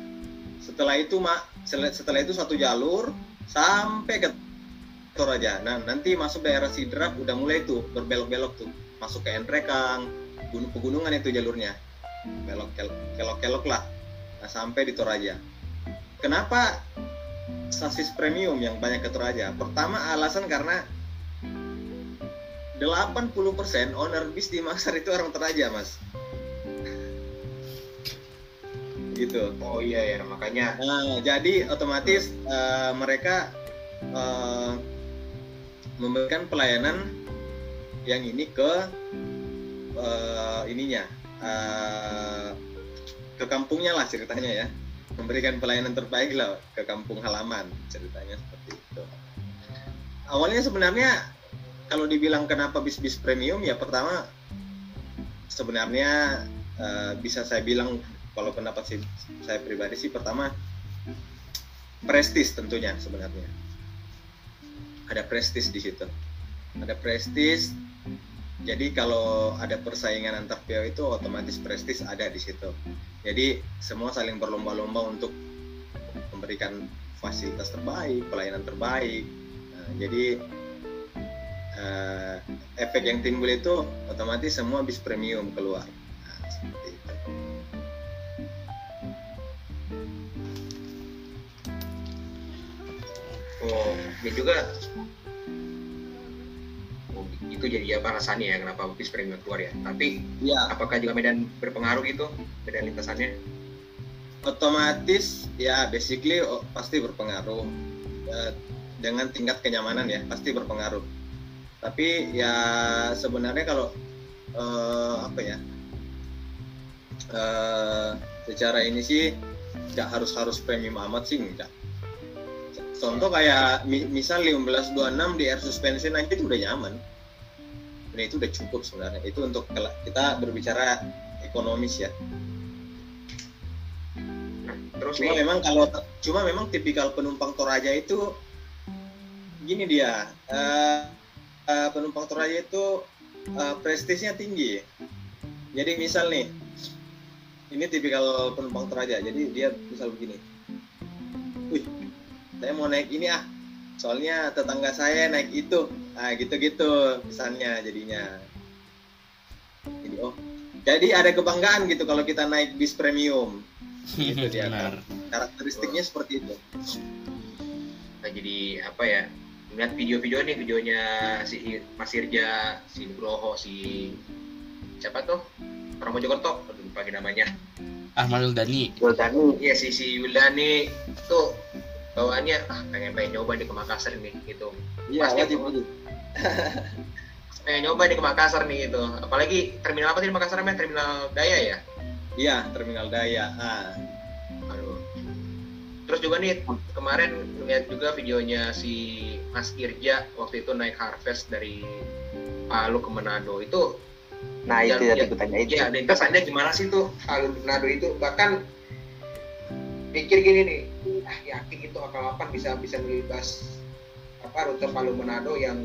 Setelah itu mak setelah itu satu jalur sampai ke Toraja. Nah nanti masuk daerah Sidrap udah mulai tuh berbelok-belok tuh masuk ke Entrekang, gunung pegunungan itu jalurnya belok kel- kelok-kelok lah. Nah sampai di Toraja. Kenapa sasis premium yang banyak ke Toraja? Pertama alasan karena 80% owner bis di Makassar itu orang Toraja mas gitu. Oh iya ya makanya. Nah, jadi otomatis eh, mereka eh, memberikan pelayanan yang ini ke eh, ininya eh, ke kampungnya lah ceritanya ya. Memberikan pelayanan terbaik lah ke kampung halaman ceritanya seperti itu. Awalnya sebenarnya kalau dibilang kenapa bis-bis premium ya pertama sebenarnya eh, bisa saya bilang kalau pendapat sih- saya pribadi sih pertama prestis tentunya sebenarnya. Ada prestis di situ. Ada prestis jadi kalau ada persaingan antar PO itu otomatis prestis ada di situ. Jadi semua saling berlomba-lomba untuk memberikan fasilitas terbaik pelayanan terbaik. Nah, jadi eh, efek yang timbul itu otomatis semua bis premium keluar. Nah, seperti oh dia juga oh, itu jadi apa alasannya ya kenapa bis premium keluar ya? Tapi ya apakah juga Medan berpengaruh gitu Medan lintasannya? Otomatis ya basically oh, pasti berpengaruh. Eh, dengan tingkat kenyamanan ya pasti berpengaruh. Tapi ya sebenarnya kalau eh, apa ya eh, secara ini sih nggak harus harus premium amat sih enggak contoh kayak mi- misal 1526 di air suspension aja itu udah nyaman. Dan itu udah cukup sebenarnya. Itu untuk kita berbicara ekonomis ya. Nah, terus cuma nih? memang kalau cuma memang tipikal penumpang Toraja itu gini dia eh, eh, penumpang Toraja itu eh, prestisnya tinggi. Jadi misal nih ini tipikal penumpang Toraja. Jadi dia misal begini. Wih saya mau naik ini ah. Soalnya tetangga saya naik itu. Ah gitu-gitu misalnya jadinya. Jadi oh. Jadi ada kebanggaan gitu kalau kita naik bis premium. Gitu dia, Benar. karakteristiknya seperti itu. Nah, jadi apa ya ngeliat video-video nih videonya si Mas Irja si Nugroho si siapa tuh? Orang Mojokerto lupa lagi namanya. Ahmad Dani. Yuldani Iya si si Wildani tuh bawaannya ah pengen pengen nyoba di ke Makassar nih gitu. Iya Pasti wajib wajib. Pengen nyoba di ke Makassar nih gitu. Apalagi terminal apa sih di Makassar namanya? Terminal Daya ya? Iya terminal daya ah aduh. Terus juga nih kemarin lihat juga videonya si Mas Irja waktu itu naik harvest dari Palu ke Manado. Itu nah itu Ya, yang ya. tanya itu ya lintasannya gimana sih tuh Palu Manado itu? Bahkan pikir gini nih ah yakin itu akal apa bisa bisa melibas apa rute Palu Manado yang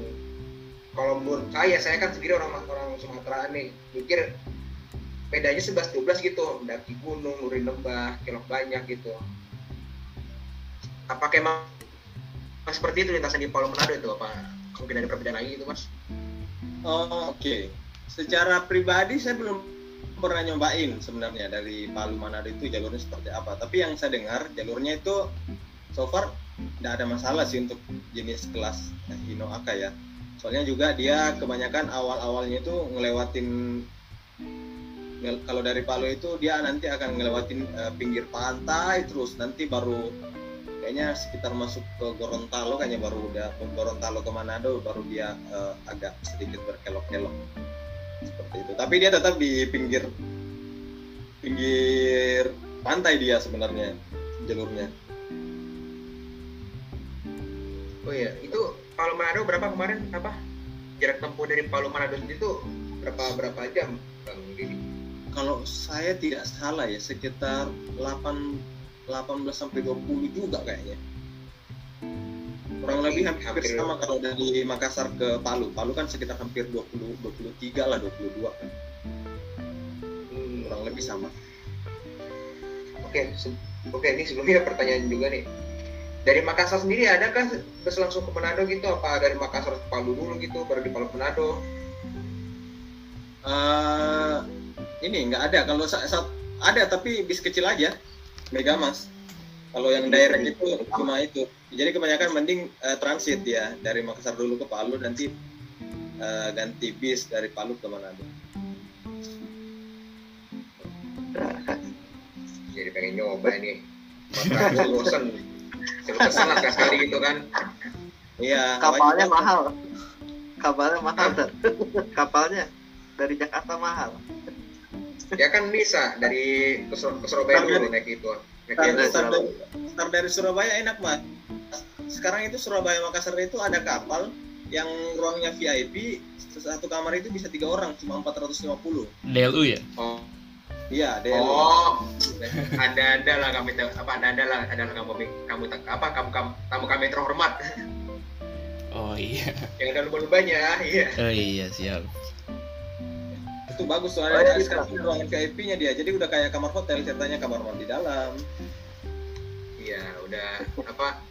kalau menurut saya saya kan sendiri orang orang Sumatera nih pikir bedanya 11 12 gitu mendaki gunung nurin lembah kelok banyak gitu. Apakah emang seperti itu lintasan di Palu Manado itu apa? Mungkin ada perbedaan lagi gitu mas? Oh, oke. Secara pribadi saya belum pernah nyobain sebenarnya dari Palu Manado itu jalurnya seperti apa. Tapi yang saya dengar jalurnya itu so far tidak ada masalah sih untuk jenis kelas Hino Aka ya. Soalnya juga dia kebanyakan awal-awalnya itu ngelewatin ngel- kalau dari Palu itu dia nanti akan ngelewatin eh, pinggir pantai terus. Nanti baru kayaknya sekitar masuk ke Gorontalo kayaknya baru udah Gorontalo ke Manado baru dia eh, agak sedikit berkelok-kelok seperti itu. Tapi dia tetap di pinggir pinggir pantai dia sebenarnya jalurnya. Oh iya itu Palu Manado berapa kemarin? Apa? Jarak tempuh dari Palu Manado itu berapa berapa jam bang Didi? Kalau saya tidak salah ya sekitar 8 18 sampai 20 juga kayaknya kurang lebih hampir, Hampir- sama kalau dari Makassar ke Palu. Palu kan sekitar hampir 20 23 lah 22 kan. Hmm, kurang lebih sama. Oke se- oke ini sebelumnya pertanyaan juga nih. Dari Makassar sendiri ada kan bus langsung ke Manado gitu? Apa dari Makassar ke Palu dulu gitu baru di Palu ke Manado? Eh, ini nggak ada. Kalau sa- sa- ada tapi bis kecil aja. Megamas kalau yang direct itu cuma itu jadi kebanyakan mending eh, transit ya dari Makassar dulu ke Palu nanti eh, ganti bis dari Palu ke Manado. jadi pengen nyoba ini Maka bosen Suruh pesan lah sekali gitu kan Iya. kapalnya wajib- mahal kapalnya mahal Sir. kapalnya dari Jakarta mahal Ya kan bisa dari ke, Sur- ke Surabaya dulu naik itu Start, dari, start dari Surabaya enak mas. Sekarang itu Surabaya Makassar itu ada kapal yang ruangnya VIP satu kamar itu bisa tiga orang cuma 450 DLU ya? Oh, iya deh oh. Ada ada lah kami apa ada ada lah ada lah kamu kamu apa kamu kamu tamu kami terhormat. Oh iya. Yang ada lumba-lumbanya iya. Oh iya siap itu bagus Oh, soalnya iya, sekarang bisa. ruangan VIP-nya dia. Jadi udah kayak kamar hotel ceritanya kamar mandi dalam. Iya udah apa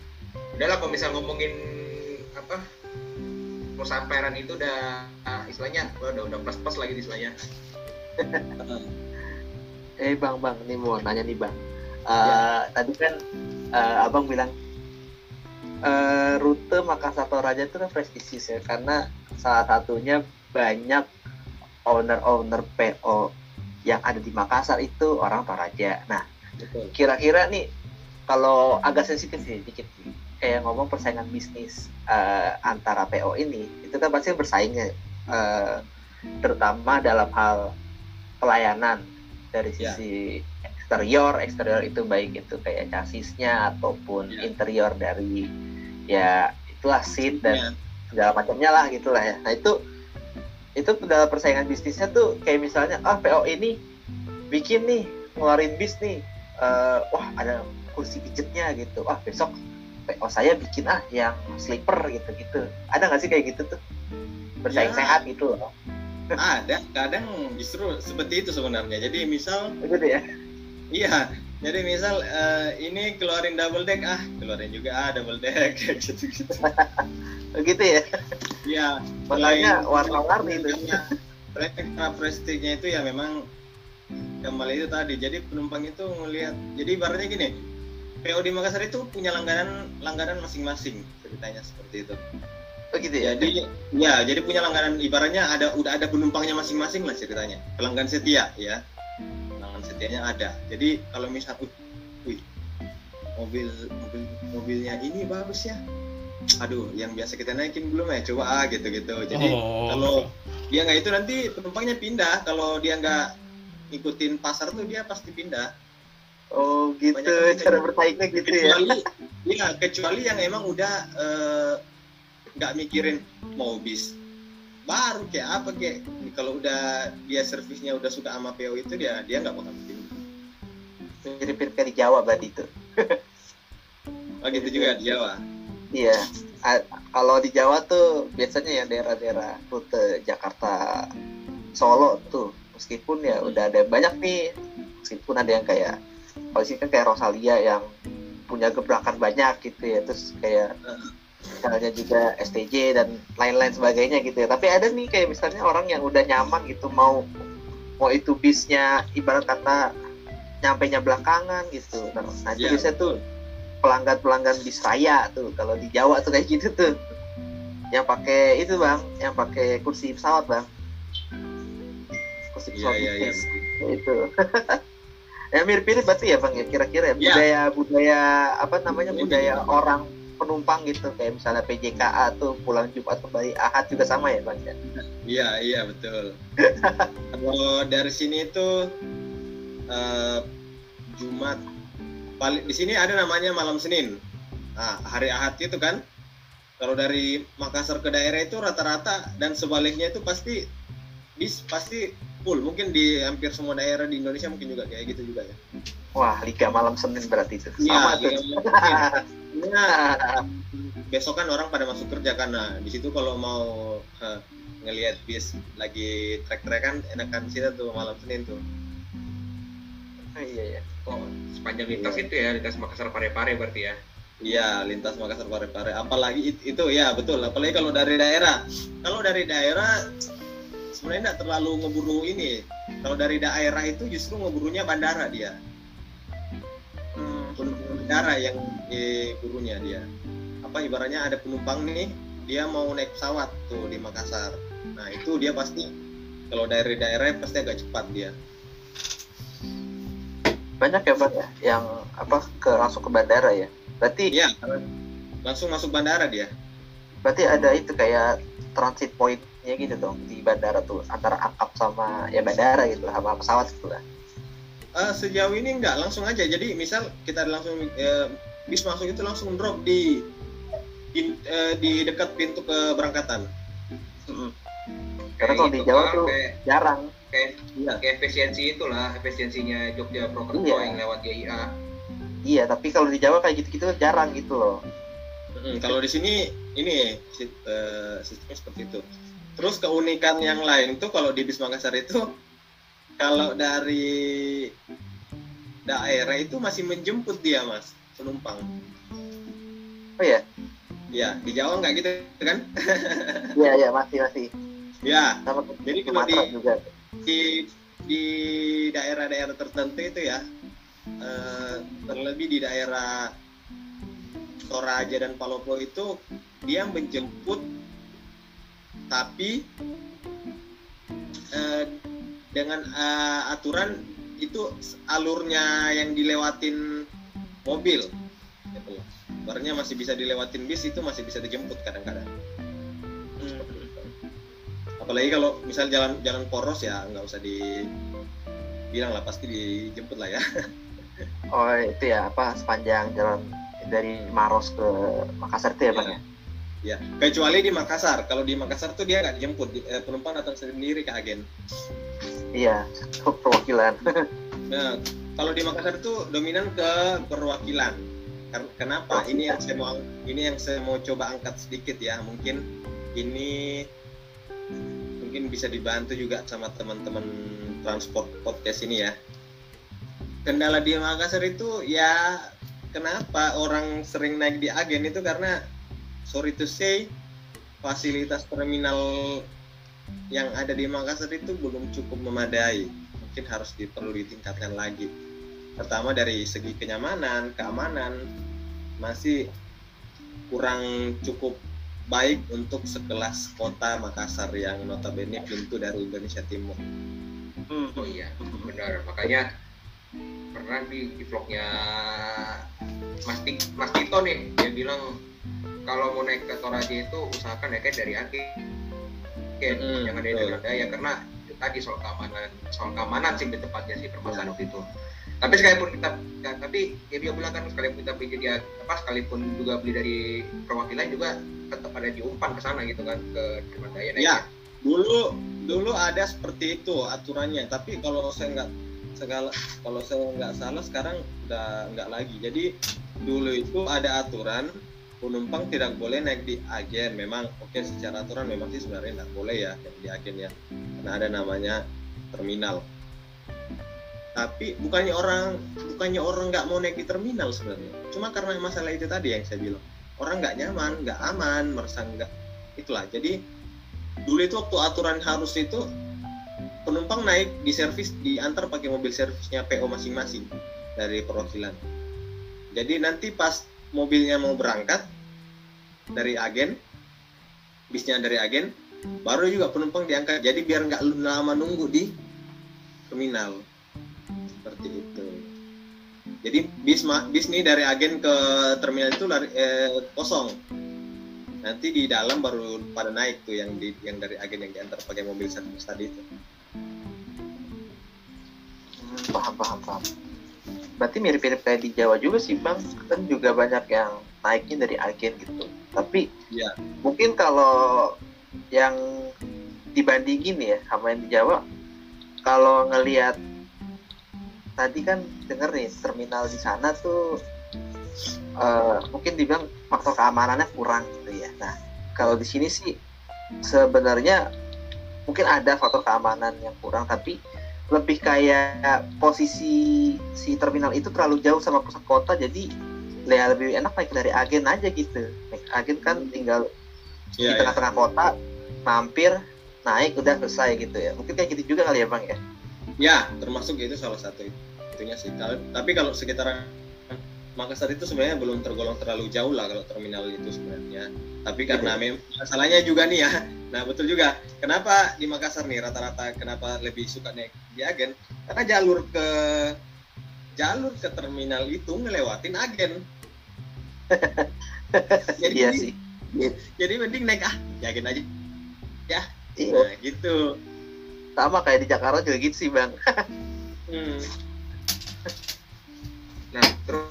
udahlah kalau misal ngomongin apa perusahaan pelayaran itu udah ah, istilahnya udah udah plus plus lagi istilahnya. Eh bang bang ini mau nanya nih bang. Eh, tadi kan eh, abang bilang eh, rute Makassar Toraja itu kan prestisius ya karena salah satunya banyak owner-owner PO yang ada di Makassar itu orang Toraja. Nah, kira-kira nih kalau agak sensitif sih dikit nih, kayak ngomong persaingan bisnis eh, antara PO ini itu kan pasti bersaingnya eh, terutama dalam hal pelayanan dari Ya. sisi eksterior eksterior itu baik itu kayak chassisnya ataupun Ya. interior dari ya itulah seat dan Ya. segala macamnya lah gitulah ya nah itu itu dalam persaingan bisnisnya tuh kayak misalnya ah PO ini bikin nih ngeluarin bis nih Eh, wah ada kursi pijetnya gitu. Wah besok PO saya bikin ah yang sleeper gitu gitu ada nggak sih kayak gitu tuh? Bersaing Ya. sehat gitu loh. Ada kadang justru seperti itu sebenarnya. Jadi misal gitu ya? Iya jadi misal eh, ini keluarin double deck ah keluarin juga ah double deck kayak gitu gitu gitu ya iya makanya warna-warni itu Ekstra prestige itu ya memang kembali itu tadi. Jadi penumpang itu ngelihat. Jadi ibaratnya gini, PO di Makassar itu punya langganan langganan masing-masing ceritanya seperti itu. oh gitu ya Jadi ya, jadi punya langganan ibaratnya ada udah ada penumpangnya masing-masing lah ceritanya. Pelanggan setia ya. Setianya ada. Jadi kalau misal wih, wih, mobil mobil mobilnya ini bagus ya. Aduh, yang biasa kita naikin belum ya? Coba ah gitu-gitu. Jadi oh kalau dia nggak itu nanti penumpangnya pindah kalau dia nggak ikutin pasar tuh dia pasti pindah oh gitu Banyak cara gitu. bersaingnya gitu ya kecuali ya kecuali yang emang udah eh, nggak mikirin mau bis baru kayak apa kayak kalau udah dia servisnya udah suka sama PO itu dia dia nggak bakal pindah mirip-mirip kayak di Jawa berarti itu. Oh gitu juga di Jawa. Iya, A- kalau di Jawa tuh biasanya yang daerah-daerah rute Jakarta Solo tuh meskipun ya udah ada banyak nih meskipun ada yang kayak kalau sih kan kayak Rosalia yang punya gebrakan banyak gitu ya terus kayak misalnya juga STJ dan lain-lain sebagainya gitu ya. Tapi ada nih kayak misalnya orang yang udah nyaman gitu mau mau itu bisnya ibarat kata nyampe nya belakangan gitu. Nah, nah itu Iya, biasanya tuh pelanggan-pelanggan bis raya tuh kalau di Jawa tuh kayak gitu tuh. Yang pakai itu bang yang pakai kursi pesawat bang. Kursi iya pesawat iya iya bisnis itu ya mirip-mirip berarti ya bang ya kira-kira ya. Ya. budaya budaya apa namanya Mirip. budaya orang penumpang gitu kayak misalnya PJKA tuh pulang Jumat kembali Ahad juga sama ya bang ya Iya, iya betul. Kalau dari sini itu eh, Jumat paling di sini ada namanya malam Senin. Nah, hari Ahad itu kan kalau dari Makassar ke daerah itu rata-rata dan sebaliknya itu pasti bis pasti full. Mungkin di hampir semua daerah di Indonesia mungkin juga kayak gitu juga ya. wah Liga malam Senin berarti itu Iya, sama tuh iya, mungkin. Nah, besok kan orang pada masuk kerja karena di situ kalau mau eh, ngelihat bis lagi trek-trekan enakan sini tuh malam Senin tuh. iya ya oh sepanjang lintas Iya. itu ya lintas Makassar Parepare berarti ya Iya, lintas Makassar Parepare. Apalagi it- itu ya betul. Apalagi kalau dari daerah. Kalau dari daerah sebenarnya tidak terlalu ngeburu ini. Kalau dari daerah itu justru ngeburunya bandara dia. Hmm. Penumpang bandara yang eh, burunya dia. Apa ibaratnya ada penumpang nih, dia mau naik pesawat tuh di Makassar. nah itu dia pasti kalau dari daerah pasti agak cepat dia banyak ya bang ya yang apa ke langsung ke bandara ya berarti iya langsung masuk bandara dia berarti ada itu kayak transit pointnya gitu dong di bandara tuh antara akap sama ya bandara gitu sama pesawat gitu lah. Eh, sejauh ini enggak langsung aja. Jadi misal kita langsung eh, bis masuk itu langsung drop di di, eh, di dekat pintu keberangkatan. Karena kalau di gitu Jawa tuh kayak, jarang. kayak, iya. kayak efisiensi itulah efisiensinya Jogja Prokerto Iya. yang lewat JIA iya tapi kalau di Jawa kayak gitu-gitu jarang gitu loh. Mm, kalau di sini ini si- sistemnya seperti itu. Terus keunikan yang lain tuh kalau di bis Makassar itu kalau dari daerah itu masih menjemput dia mas penumpang. oh ya Ya di Jawa nggak gitu kan? iya iya masih masih Ya sama Jadi kalau di- juga di di daerah-daerah tertentu itu ya eh, terlebih di daerah Toraja dan Palopo itu dia menjemput tapi eh, dengan eh, aturan itu alurnya yang dilewatin mobil gitu. Loh. Masih bisa dilewatin bis itu masih bisa dijemput kadang-kadang. Apalagi kalau misal jalan jalan poros ya nggak usah dibilang lah pasti dijemput lah ya. Oh itu ya apa sepanjang jalan dari Maros ke Makassar itu ya bang ya ya kecuali di Makassar. Kalau di Makassar tuh dia nggak dijemput di- eh, penumpang datang sendiri ke agen. Iya perwakilan. Nah kalau di Makassar tuh dominan ke perwakilan. Ken- kenapa? Ini yang saya mau ini yang saya mau coba angkat sedikit ya. Mungkin ini mungkin bisa dibantu juga sama teman-teman transport podcast ini ya. Kendala di Makassar itu ya kenapa orang sering naik di agen itu? Karena sorry to say fasilitas terminal yang ada di Makassar itu belum cukup memadai. Mungkin harus perlu ditingkatkan lagi. Pertama dari segi kenyamanan keamanan masih kurang cukup baik untuk sekelas kota Makassar yang notabene pintu dari Indonesia Timur. Oh iya benar. Makanya pernah di, di vlognya Mas, Mas Tito nih dia bilang kalau mau naik ke Toraja itu usahakan naiknya dari Aceh Mm, jangan dari. Dewan Daya karena tadi soal keamanan soal keamanan sih lebih tepatnya sih permasalahan waktu itu tapi sekalipun kita ya, tapi ya dia bilang kan sekalipun kita beli jadi apa sekalipun juga beli dari perwakilan juga tetap ada diumpan ke sana gitu kan ke Dewan Daya naiknya. Ya. dulu dulu ada seperti itu aturannya tapi kalau saya nggak segala kalau saya nggak salah sekarang udah nggak lagi jadi dulu itu ada aturan penumpang tidak boleh naik di agen memang oke secara aturan memang sih sebenarnya nggak boleh ya naik di agen ya karena ada namanya terminal. Tapi bukannya orang bukannya orang nggak mau naik di terminal sebenarnya. Cuma karena masalah itu tadi yang saya bilang. Orang nggak nyaman nggak aman merasa nggak itulah. Jadi dulu itu waktu aturan harus itu penumpang naik di servis diantar pakai mobil servisnya PO masing-masing dari perwakilan. Jadi nanti pas mobilnya mau berangkat dari agen bisnya dari agen baru juga penumpang diangkat. Jadi biar nggak lama nunggu di terminal. Seperti itu. Jadi bis bis nih dari agen ke terminal itu lari, eh, kosong. Nanti di dalam baru pada naik tuh yang di yang dari agen yang diantar pakai mobil servis tadi itu. Hmm, paham paham paham berarti mirip-mirip kayak di Jawa juga sih bang. Kan juga banyak yang naiknya dari agen gitu. Tapi Iya. mungkin kalau yang dibandingin ya sama yang di Jawa kalau ngelihat tadi kan denger nih terminal di sana tuh eh, mungkin dibilang faktor keamanannya kurang gitu ya. Nah kalau di sini sih sebenarnya mungkin ada faktor keamanan yang kurang tapi lebih kayak posisi si terminal itu terlalu jauh sama pusat kota jadi ya lebih enak naik dari agen aja gitu naik agen kan tinggal di Iya, iya. tengah-tengah kota mampir naik udah selesai gitu ya mungkin kayak gitu juga kali ya bang ya Ya, termasuk itu salah satu itunya sih. Tapi kalau sekitaran Makassar itu sebenarnya belum tergolong terlalu jauh lah kalau terminal itu sebenarnya. Tapi karena Iya. mem- masalahnya juga nih ya, Nah betul juga. Kenapa di Makassar nih rata-rata kenapa lebih suka naik di agen? Karena jalur ke jalur ke terminal itu ngelewatin agen. jadi, iya sih Jadi mending naik ah di agen aja. iya Nah gitu. sama kayak di Jakarta juga gitu sih bang Hmm. Nah, terus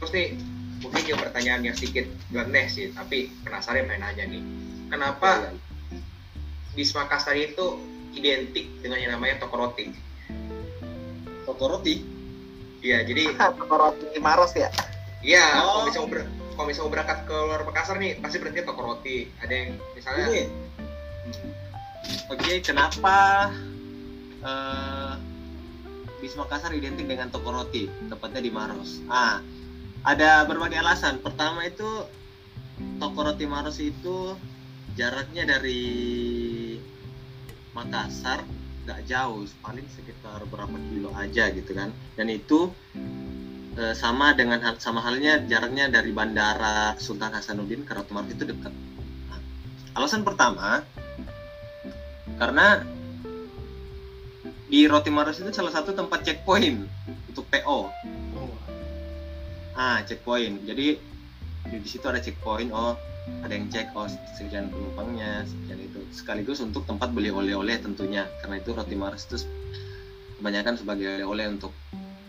terus nih mungkin juga pertanyaan yang sedikit nyeleneh sih, tapi penasaran main aja nih. Kenapa bis Makassar itu identik dengan yang namanya toko roti? Toko roti. Iya, jadi toko roti Maros ya iya Oh. kalau misalnya ber- kalau misalnya berangkat ke luar Makassar nih pasti berhenti toko roti. Ada yang misalnya Ini. Oke, kenapa eh bis Makassar identik dengan toko roti, tepatnya di Maros? Ah, ada berbagai alasan. Pertama itu toko roti Maros itu jaraknya dari Makassar nggak jauh, paling sekitar berapa kilo aja gitu kan. Dan itu eh, sama dengan sama halnya jaraknya dari bandara Sultan Hasanuddin ke Maros itu dekat. Nah, alasan pertama karena di Roti Maros itu salah satu tempat checkpoint untuk PO. Ah, checkpoint. Jadi di, di situ ada checkpoint. Oh, ada yang cek oh sekian penumpangnya, sekian itu. Sekaligus untuk tempat beli oleh-oleh tentunya. Karena itu Roti Maros itu kebanyakan sebagai oleh-oleh untuk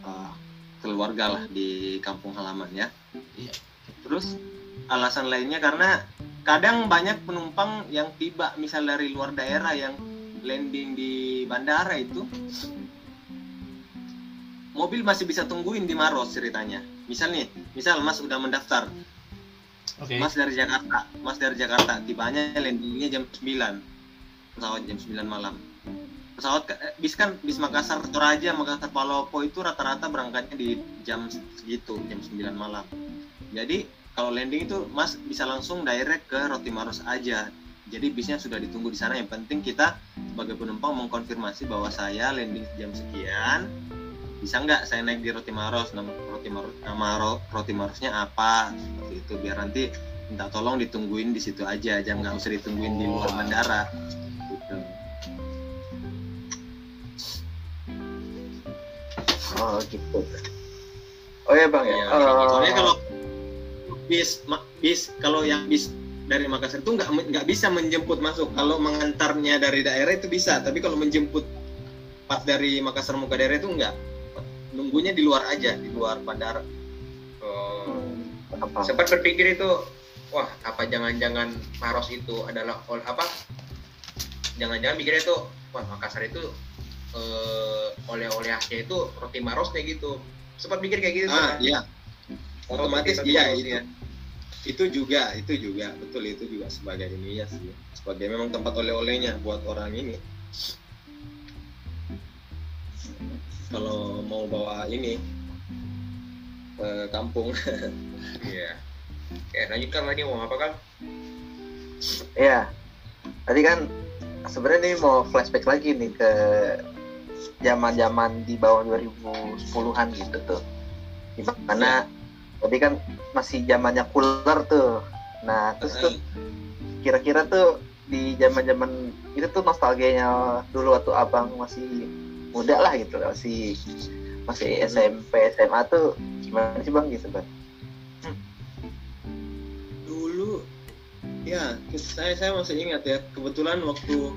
ah, keluarga lah di kampung halaman ya. Iya. Terus alasan lainnya karena kadang banyak penumpang yang tiba misal dari luar daerah yang landing di bandara itu mobil masih bisa tungguin di Maros ceritanya misal nih misal Mas udah mendaftar Oke. Mas dari Jakarta Mas dari Jakarta. Tibanya landingnya jam 9 pesawat jam 9 malam. Pesawat eh, bis kan bis Makassar Toraja Makassar Palopo itu rata-rata berangkatnya di jam segitu jam 9 malam. Jadi kalau landing itu Mas bisa langsung direct ke Roti Maros aja. Jadi bisnya sudah ditunggu di sana. Yang penting kita sebagai penumpang mengkonfirmasi bahwa saya landing jam sekian bisa nggak saya naik di Roti Maros? Nama Roti Maros nama ro- Roti Marosnya apa? Seperti itu biar nanti minta tolong ditungguin di situ aja jangan nggak usah ditungguin di luar Oh. bandara. Gitu. oh gitu. Oh ya bang ya? Eh, soalnya kalau bis bis kalau yang bis dari Makassar itu nggak nggak bisa menjemput masuk. Kalau mengantarnya dari daerah itu bisa tapi kalau menjemput pas dari Makassar mau ke daerah itu nggak nunggunya di luar aja di luar bandara. Hmm, apa sempat berpikir itu wah apa jangan-jangan Maros itu adalah ol- apa? Jangan-jangan mikirnya itu wah Makassar itu eh, oleh-oleh khasnya itu roti Maros kayak gitu. Sempat mikir kayak gitu ah kan? iya. Otomatis Roti iya itu. ya. itu juga itu juga betul itu juga sebagai ini ya sih. Sebagai memang tempat oleh-olehnya buat orang ini kalau mau bawa ini ke kampung. Iya. Oke, lanjutkan lagi mau apa kan? ya tadi kan sebenarnya nih mau flashback lagi nih ke zaman-zaman di bawah 2010-an gitu tuh. Di mana tadi kan masih zamannya cooler tuh. Nah terus tuh kira-kira tuh di zaman-zaman itu tuh nostalgianya dulu waktu abang masih muda lah gitu masih masih SMP SMA tuh gimana sih bang gitu bang? Dulu ya saya saya masih ingat ya kebetulan waktu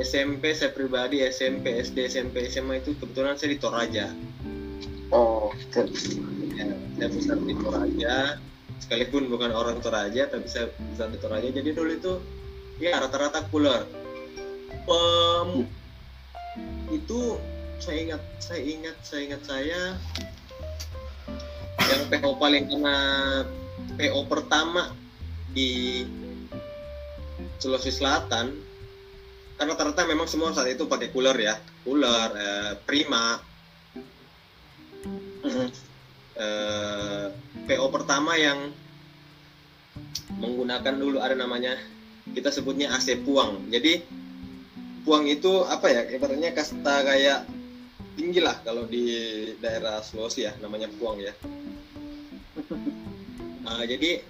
SMP saya pribadi SMP SD SMP SMA itu kebetulan saya di Toraja. Oh ya, saya besar di Toraja sekalipun bukan orang Toraja tapi saya besar di Toraja. Jadi dulu itu ya rata-rata cooler. Pem, itu saya ingat saya ingat saya ingat saya yang PO paling kena PO pertama di Sulawesi Selatan karena rata-rata memang semua saat itu pakai cooler ya cooler eh, Prima eh, PO pertama yang menggunakan dulu ada namanya kita sebutnya AC puang. Jadi puang itu apa ya? Ibaratnya kasta kayak tinggi lah kalau di daerah Sulawesi ya namanya puang ya. Nah, jadi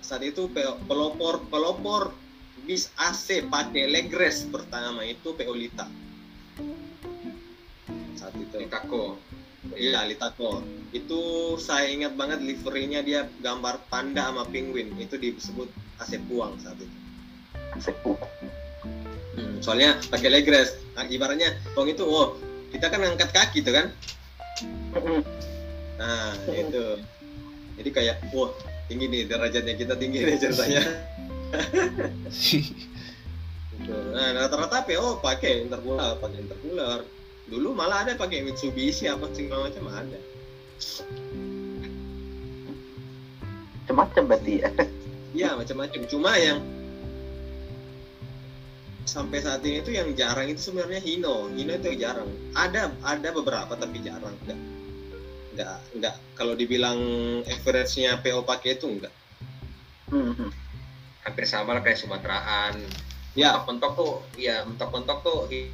saat itu pe- pelopor pelopor bis AC pakai legres pertama itu PO Lita. Saat itu. Litako iya Litako itu saya ingat banget liverynya dia gambar panda sama penguin. Itu disebut AC puang saat itu. Hmm, soalnya pakai legres. Nah, ibaratnya puang itu oh kita kan angkat kaki tuh kan nah itu jadi kayak wah tinggi nih derajatnya kita tinggi nih ceritanya Gitu. Nah, rata-rata PO pakai intercooler, pakai intercooler. Dulu malah ada pakai Mitsubishi apa segala macam ada. Macam-macam berarti ya. Iya, macam-macam. Cuma yang sampai saat ini itu yang jarang itu sebenarnya Hino. Hino itu jarang. Ada ada beberapa tapi jarang. Enggak. Enggak, enggak. Kalau dibilang average-nya PO pakai itu enggak. Hmm. hampir sama lah kayak Sumateraan Ya, mentok tuh ya mentok-mentok tuh Hi-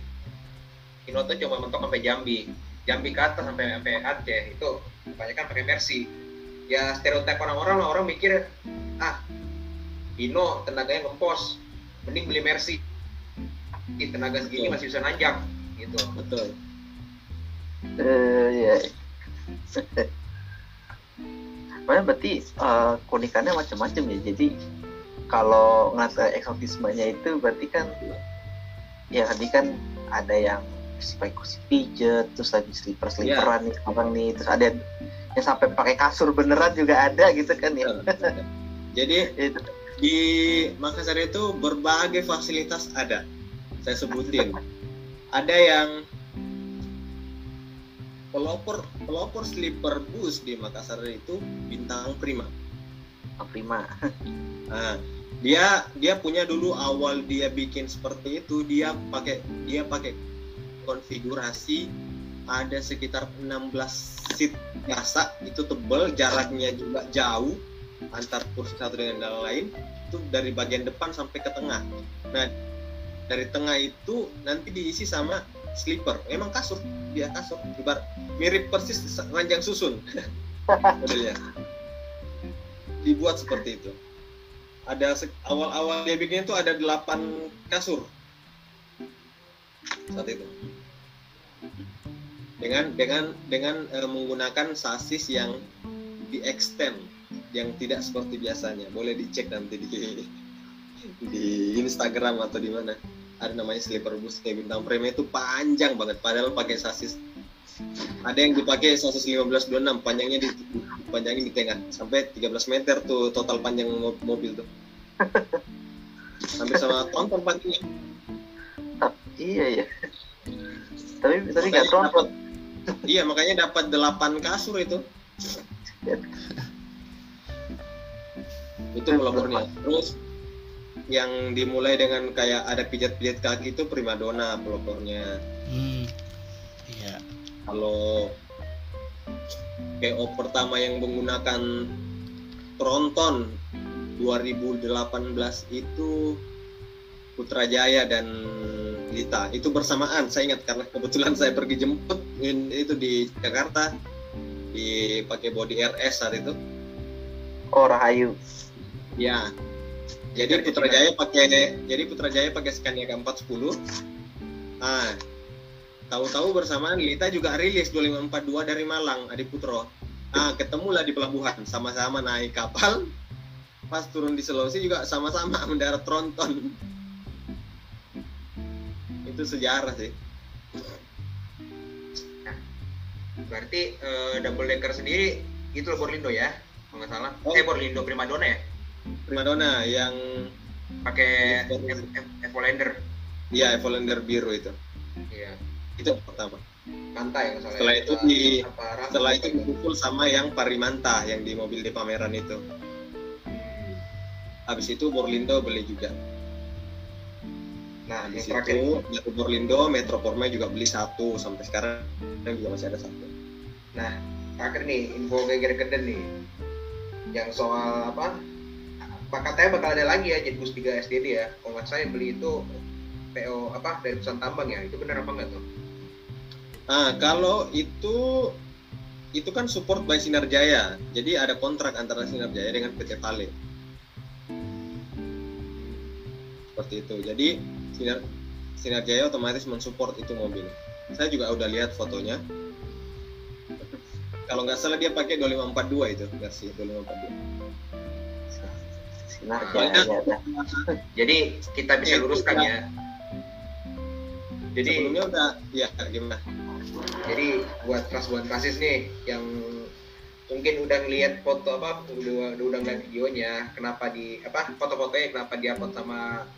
Hino tuh cuma mentok sampai Jambi Jambi ke atas sampai sampai Aceh itu kebanyakan pakai Mercy ya stereotip orang-orang lah orang mikir ah Hino tenaganya ngepos mending beli Mercy Ih, tenaga segini Betul. masih bisa nanjak gitu betul. Eh, ya. Makanya berarti eh, keunikannya macam-macam ya. Jadi kalau ngata eksotismenya itu berarti kan ya tadi kan ada yang pakai kursi pijet, terus lagi sleeper sleeperan nih abang nih, terus ada yang yang sampai pakai kasur beneran juga ada gitu kan ya. Jadi di Makassar itu berbagai fasilitas ada. Saya sebutin. Ada yang pelopor pelopor sleeper bus di Makassar itu bintang prima. prima. Nah, dia dia punya dulu awal dia bikin seperti itu dia pakai dia pakai konfigurasi ada sekitar 16 seat biasa itu tebal jaraknya juga jauh antar kursi satu dengan yang lain itu dari bagian depan sampai ke tengah nah dari tengah itu nanti diisi sama sleeper. Emang kasur dia kasur ibarat mirip persis ranjang susun. Modelnya. Dibuat seperti itu. Ada awal-awal dia bikin itu ada 8 kasur. Saat itu. Dengan dengan dengan eh, menggunakan sasis yang di extend yang tidak seperti biasanya. Boleh dicek nanti di di Instagram atau di mana ada namanya sleeper bus kayak bintang prime itu panjang banget padahal pakai sasis. Ada yang dipakai sasis 1526 panjangnya di panjangin di tengah sampai 13 meter tuh total panjang mo- mobil tuh. Hampir sama tonton panjangnya Iya ya. Tapi tapi Makanya nggak tronton. dapat- iya makanya dapat 8 kasur itu. Itu pelopornya terus yang dimulai dengan kayak ada pijat-pijat kaki itu primadona pelopornya Hmm. Iya. kalau PO pertama yang menggunakan tronton 2018 itu Putrajaya dan Lita itu bersamaan saya ingat karena kebetulan saya pergi jemput itu di Jakarta dipakai body RS saat itu Oh Rahayu. ya jadi Putrajaya pakai jadi Putrajaya pakai Scania K410 ah tahu-tahu bersamaan Lita juga rilis 2542 dari Malang Adi Putro ah ketemulah di pelabuhan sama-sama naik kapal. Pas turun di Sulawesi juga sama-sama mendarat tronton. Itu sejarah sih. Berarti eh, double decker sendiri itu Borlindo ya kalau nggak salah. Oh. eh Borlindo Primadona ya primadona yang pakai Ev- Evolander. Ya Evolunder biru itu. Iya. Itu pertama. Manta ya salah Setelah ya. itu di- setelah itu dipukul sama yang Parimanta yang di mobil di pameran itu. Habis itu Borlindo beli juga. Nah Di situ Metro Borlindo, Metro Porma juga beli satu. Sampai sekarang juga masih ada satu. terakhir nih info geger geden nih. Yang soal apa katanya bakal ada lagi ya Jetbus 3 SDD ya. Kalau nggak saya beli itu PO apa dari perusahaan tambang ya. Itu benar apa enggak tuh? Nah kalau itu itu kan support by Sinarjaya, jadi ada kontrak antara Sinarjaya dengan PT Vale. seperti itu. Jadi sinar sinar jaya otomatis mensupport itu mobil. Saya juga udah lihat fotonya. Kalau nggak salah dia pakai 2542 itu versi 2542 sinar jaya ya. Jadi kita bisa luruskan ya. Jadi sebelumnya udah ya gimana? Jadi buat kelas buat klasis nih yang mungkin udah ngeliat foto apa udah udah, ngeliat videonya kenapa di apa foto-fotonya kenapa dia upload sama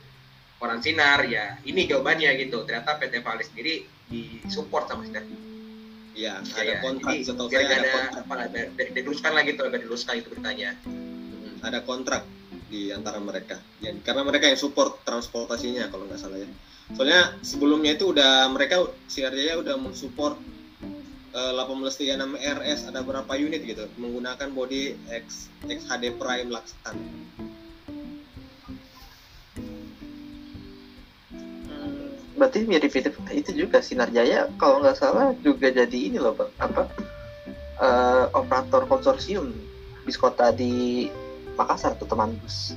koran sinar ya ini jawabannya gitu. Ternyata PT Vale sendiri disupport sama sinar. Ya Ya, ada ya. kontrak Jadi, setahu saya ada ada kontrak. apa biar diluruskan lagi tuh biar diluruskan itu beritanya. Hmm, ada kontrak di antara mereka. Ya, karena mereka yang support transportasinya kalau nggak salah ya. Soalnya sebelumnya itu udah mereka Sinar Jaya udah mensupport eh, 1836 RS ada berapa unit gitu menggunakan body X XHD Prime Laksan Hmm, berarti mirip-mirip itu juga sinar jaya kalau nggak salah juga jadi ini loh apa? Eh, operator konsorsium bis kota di Makassar tuh teman bus?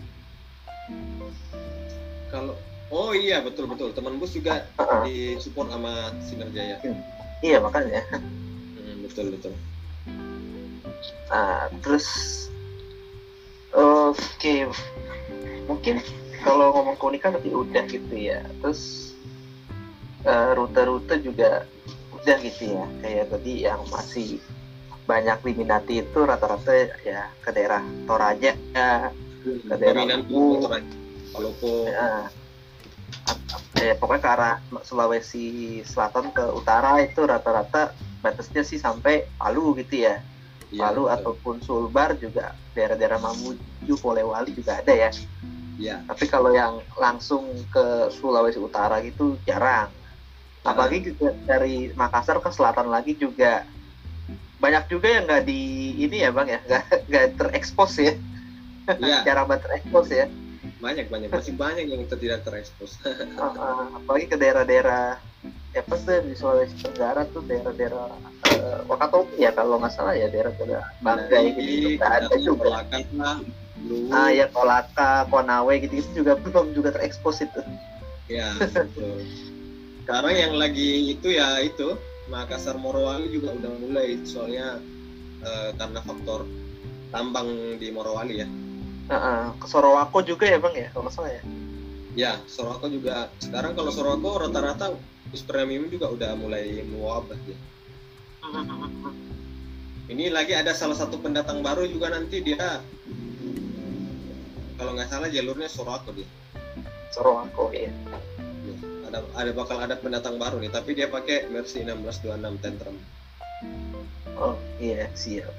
Kalau oh iya betul betul. Teman bus juga Heeh. disupport sama Sinar Jaya iya makanya. Hmm, betul betul. Nah, terus oke. Mungkin kalau ngomong keunikan tapi udah gitu ya. Terus eh, rute-rute juga udah gitu ya. Kayak tadi yang masih banyak diminati itu rata-rata ya ke daerah Toraja ya, ke daerah Luwu, Palopo ya, eh, pokoknya ke arah Sulawesi Selatan ke utara itu rata-rata batasnya sih sampai Palu gitu ya. Iya, Palu betul. ataupun Sulbar juga daerah-daerah Mamuju, Polewali juga ada ya. Iya. Tapi kalau yang langsung ke Sulawesi Utara gitu jarang. Apalagi juga dari Makassar ke selatan lagi juga banyak juga yang nggak di ini ya bang ya. Nggak nggak terekspos ya. Iya. jarang banget terekspos ya. Banyak banyak. Masih banyak yang tidak terekspos. Uh, uh, apalagi ke daerah-daerah ya apa tuh di Sulawesi Tenggara tuh daerah-daerah uh, Wakatobi ya kalau nggak salah ya daerah-daerah Banggai gitu nggak ada juga. Ah ya Kolaka, Konawe gitu itu juga belum juga terekspos itu. Ya betul. sekarang yang lagi itu ya itu Makassar Morowali juga udah mulai soalnya eh, karena faktor tambang di Morowali ya. Uh, uh, Sorowako juga ya bang ya kalau salah ya? Ya Soroko juga. Sekarang kalau Soroko rata-rata bis premium juga udah mulai mewabah ya. Ini lagi ada salah satu pendatang baru juga nanti dia. Kalau nggak salah jalurnya Soroko dia. Sorowako Ya, ada ada bakal ada pendatang baru nih tapi dia pakai Mercy 1626 Tantrum. Oh iya siap.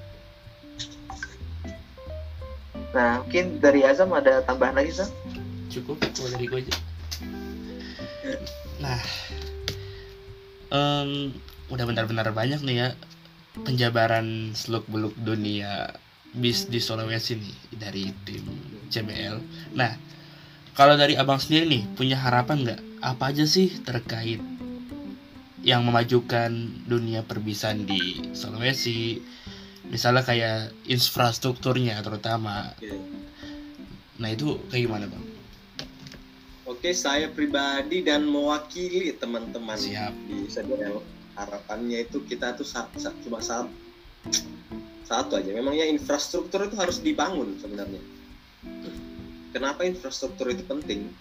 Nah mungkin dari Azam ada tambahan lagi Zam? cukup kalau dari gue aja. Nah em, udah benar-benar banyak nih ya penjabaran seluk beluk dunia bis di Sulawesi nih dari tim CBL nah kalau dari abang sendiri nih punya harapan nggak apa aja sih terkait yang memajukan dunia perbisan di Sulawesi misalnya kayak infrastrukturnya terutama Oke. nah itu kayak gimana bang Oke, saya pribadi dan mewakili teman-teman Siap. di CBL. Harapannya itu kita tuh sa- sa- cuma satu, satu aja. Memangnya infrastruktur itu harus dibangun sebenarnya. Kenapa infrastruktur itu penting?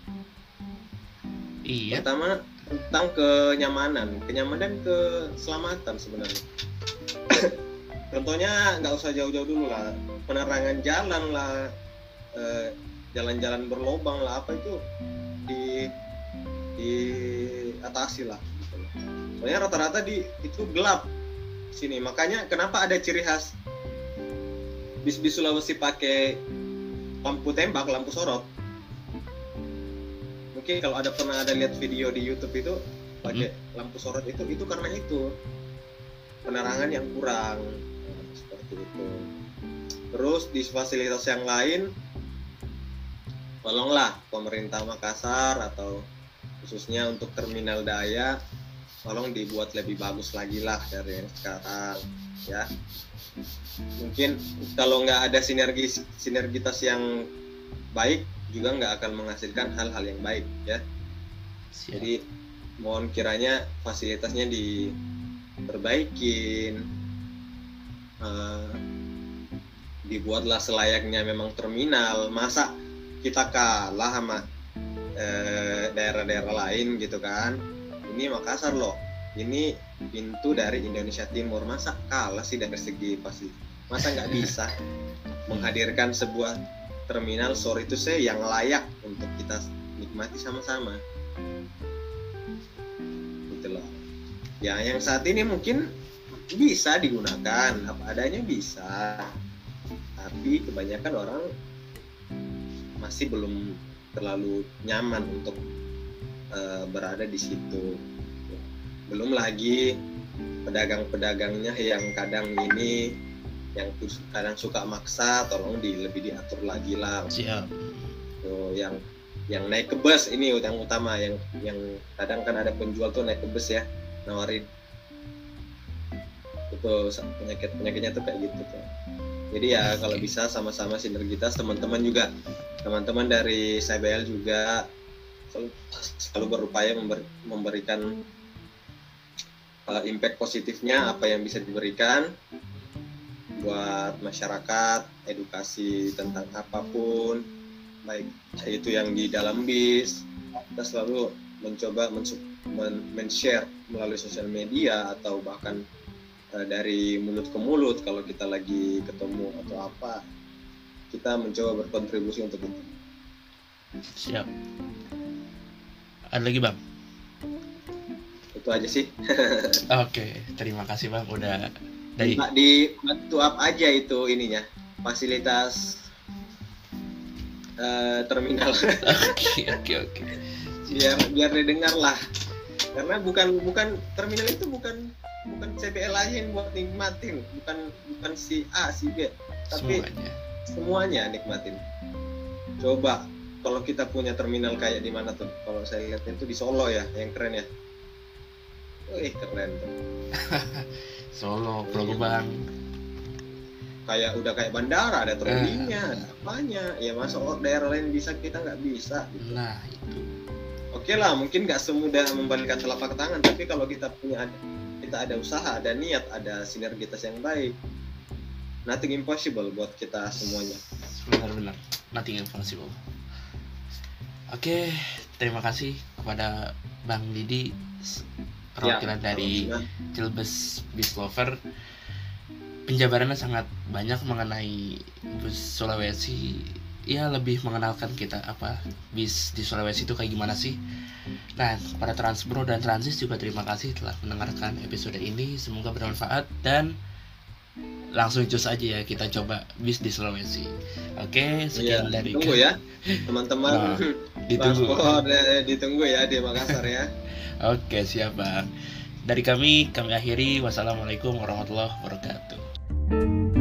Iya Pertama tentang kenyamanan, kenyamanan keselamatan sebenarnya. Contohnya nggak usah jauh-jauh dulu lah, penerangan jalan lah, eh, jalan-jalan berlobang lah, apa itu di diatasi lah. Gitu. loh. Soalnya rata-rata di itu gelap sini, makanya kenapa ada ciri khas bis-bis Sulawesi pakai lampu tembak, lampu sorot mungkin kalau ada pernah ada lihat video di YouTube itu pakai lampu sorot itu itu karena itu. Penerangan yang kurang seperti itu. Terus di fasilitas yang lain tolonglah pemerintah Makassar atau khususnya untuk terminal daya tolong dibuat lebih bagus lagi lah dari yang sekarang ya. Mungkin kalau nggak ada sinergi sinergitas yang baik juga nggak akan menghasilkan hal-hal yang baik ya. Siap. jadi mohon kiranya fasilitasnya diperbaikin. Eh, dibuatlah selayaknya memang terminal. Masa kita kalah sama eh, daerah-daerah lain gitu kan? Ini Makassar loh. Ini pintu dari Indonesia Timur. Masa kalah sih dari segi pasti? Masa nggak bisa menghadirkan sebuah terminal sorry itu saya yang layak untuk kita nikmati sama-sama. Gitu loh. Ya yang saat ini mungkin bisa digunakan apa adanya bisa. Tapi kebanyakan orang masih belum terlalu nyaman untuk eh, berada di situ. Belum lagi pedagang-pedagangnya yang kadang ini yang kadang suka maksa tolong di lebih diatur lagi lah. Siap. Tuh, yang yang naik ke bus ini yang utama yang yang kadang kan ada penjual tuh naik ke bus ya nawarin. Itu penyakit penyakitnya tuh kayak gitu tuh. Jadi ya kalau Oke. bisa sama-sama sinergitas teman-teman juga. Teman-teman dari CBL juga selalu, selalu berupaya member- memberikan uh, impact positifnya apa yang bisa diberikan buat masyarakat edukasi tentang apa pun baik itu yang di dalam bis kita selalu mencoba mensu- men- men-share melalui sosial media atau bahkan eh, dari mulut ke mulut kalau kita lagi ketemu atau apa kita mencoba berkontribusi untuk itu Siap. Ada lagi bang? itu aja sih Oke, terima kasih bang udah dari Pak, di bantu up aja itu ininya fasilitas eh, terminal. Oke oke oke. biar biar didengar lah. Karena bukan bukan terminal itu bukan bukan CBL aja yang buat nikmatin. Bukan bukan si A si B. Tapi Semuanya. semuanya nikmatin. Coba kalau kita punya terminal kayak di mana tuh? Kalau saya lihat itu di Solo ya yang keren ya. Wih keren tuh Solo, Pulau Gebang. kayak udah kayak bandara ada trolleynya Eh. ada apanya ya masa oh, daerah lain bisa kita nggak bisa gitu. Nah itu. oke lah mungkin nggak semudah membalikan telapak tangan tapi kalau kita punya ada kita ada usaha ada niat ada sinergitas yang baik nothing impossible buat kita semuanya Benar-benar. Nothing impossible. Oke, terima kasih kepada Bang Didi perwakilan Ya, dari. Cilbes Bis Lover. Penjabarannya sangat banyak mengenai bus Sulawesi. Ya lebih mengenalkan kita apa bis di Sulawesi itu kayak gimana sih. Nah, kepada Transbro dan Transis juga terima kasih telah mendengarkan episode ini. Semoga bermanfaat dan langsung cus aja ya kita coba bis di Sulawesi. Oke, sekian dari ditunggu ya teman-teman Nah, ditunggu. transport eh, ditunggu ya di Makassar ya Oke, siap Bang. Dari kami, kami akhiri. Wassalamualaikum warahmatullahi wabarakatuh.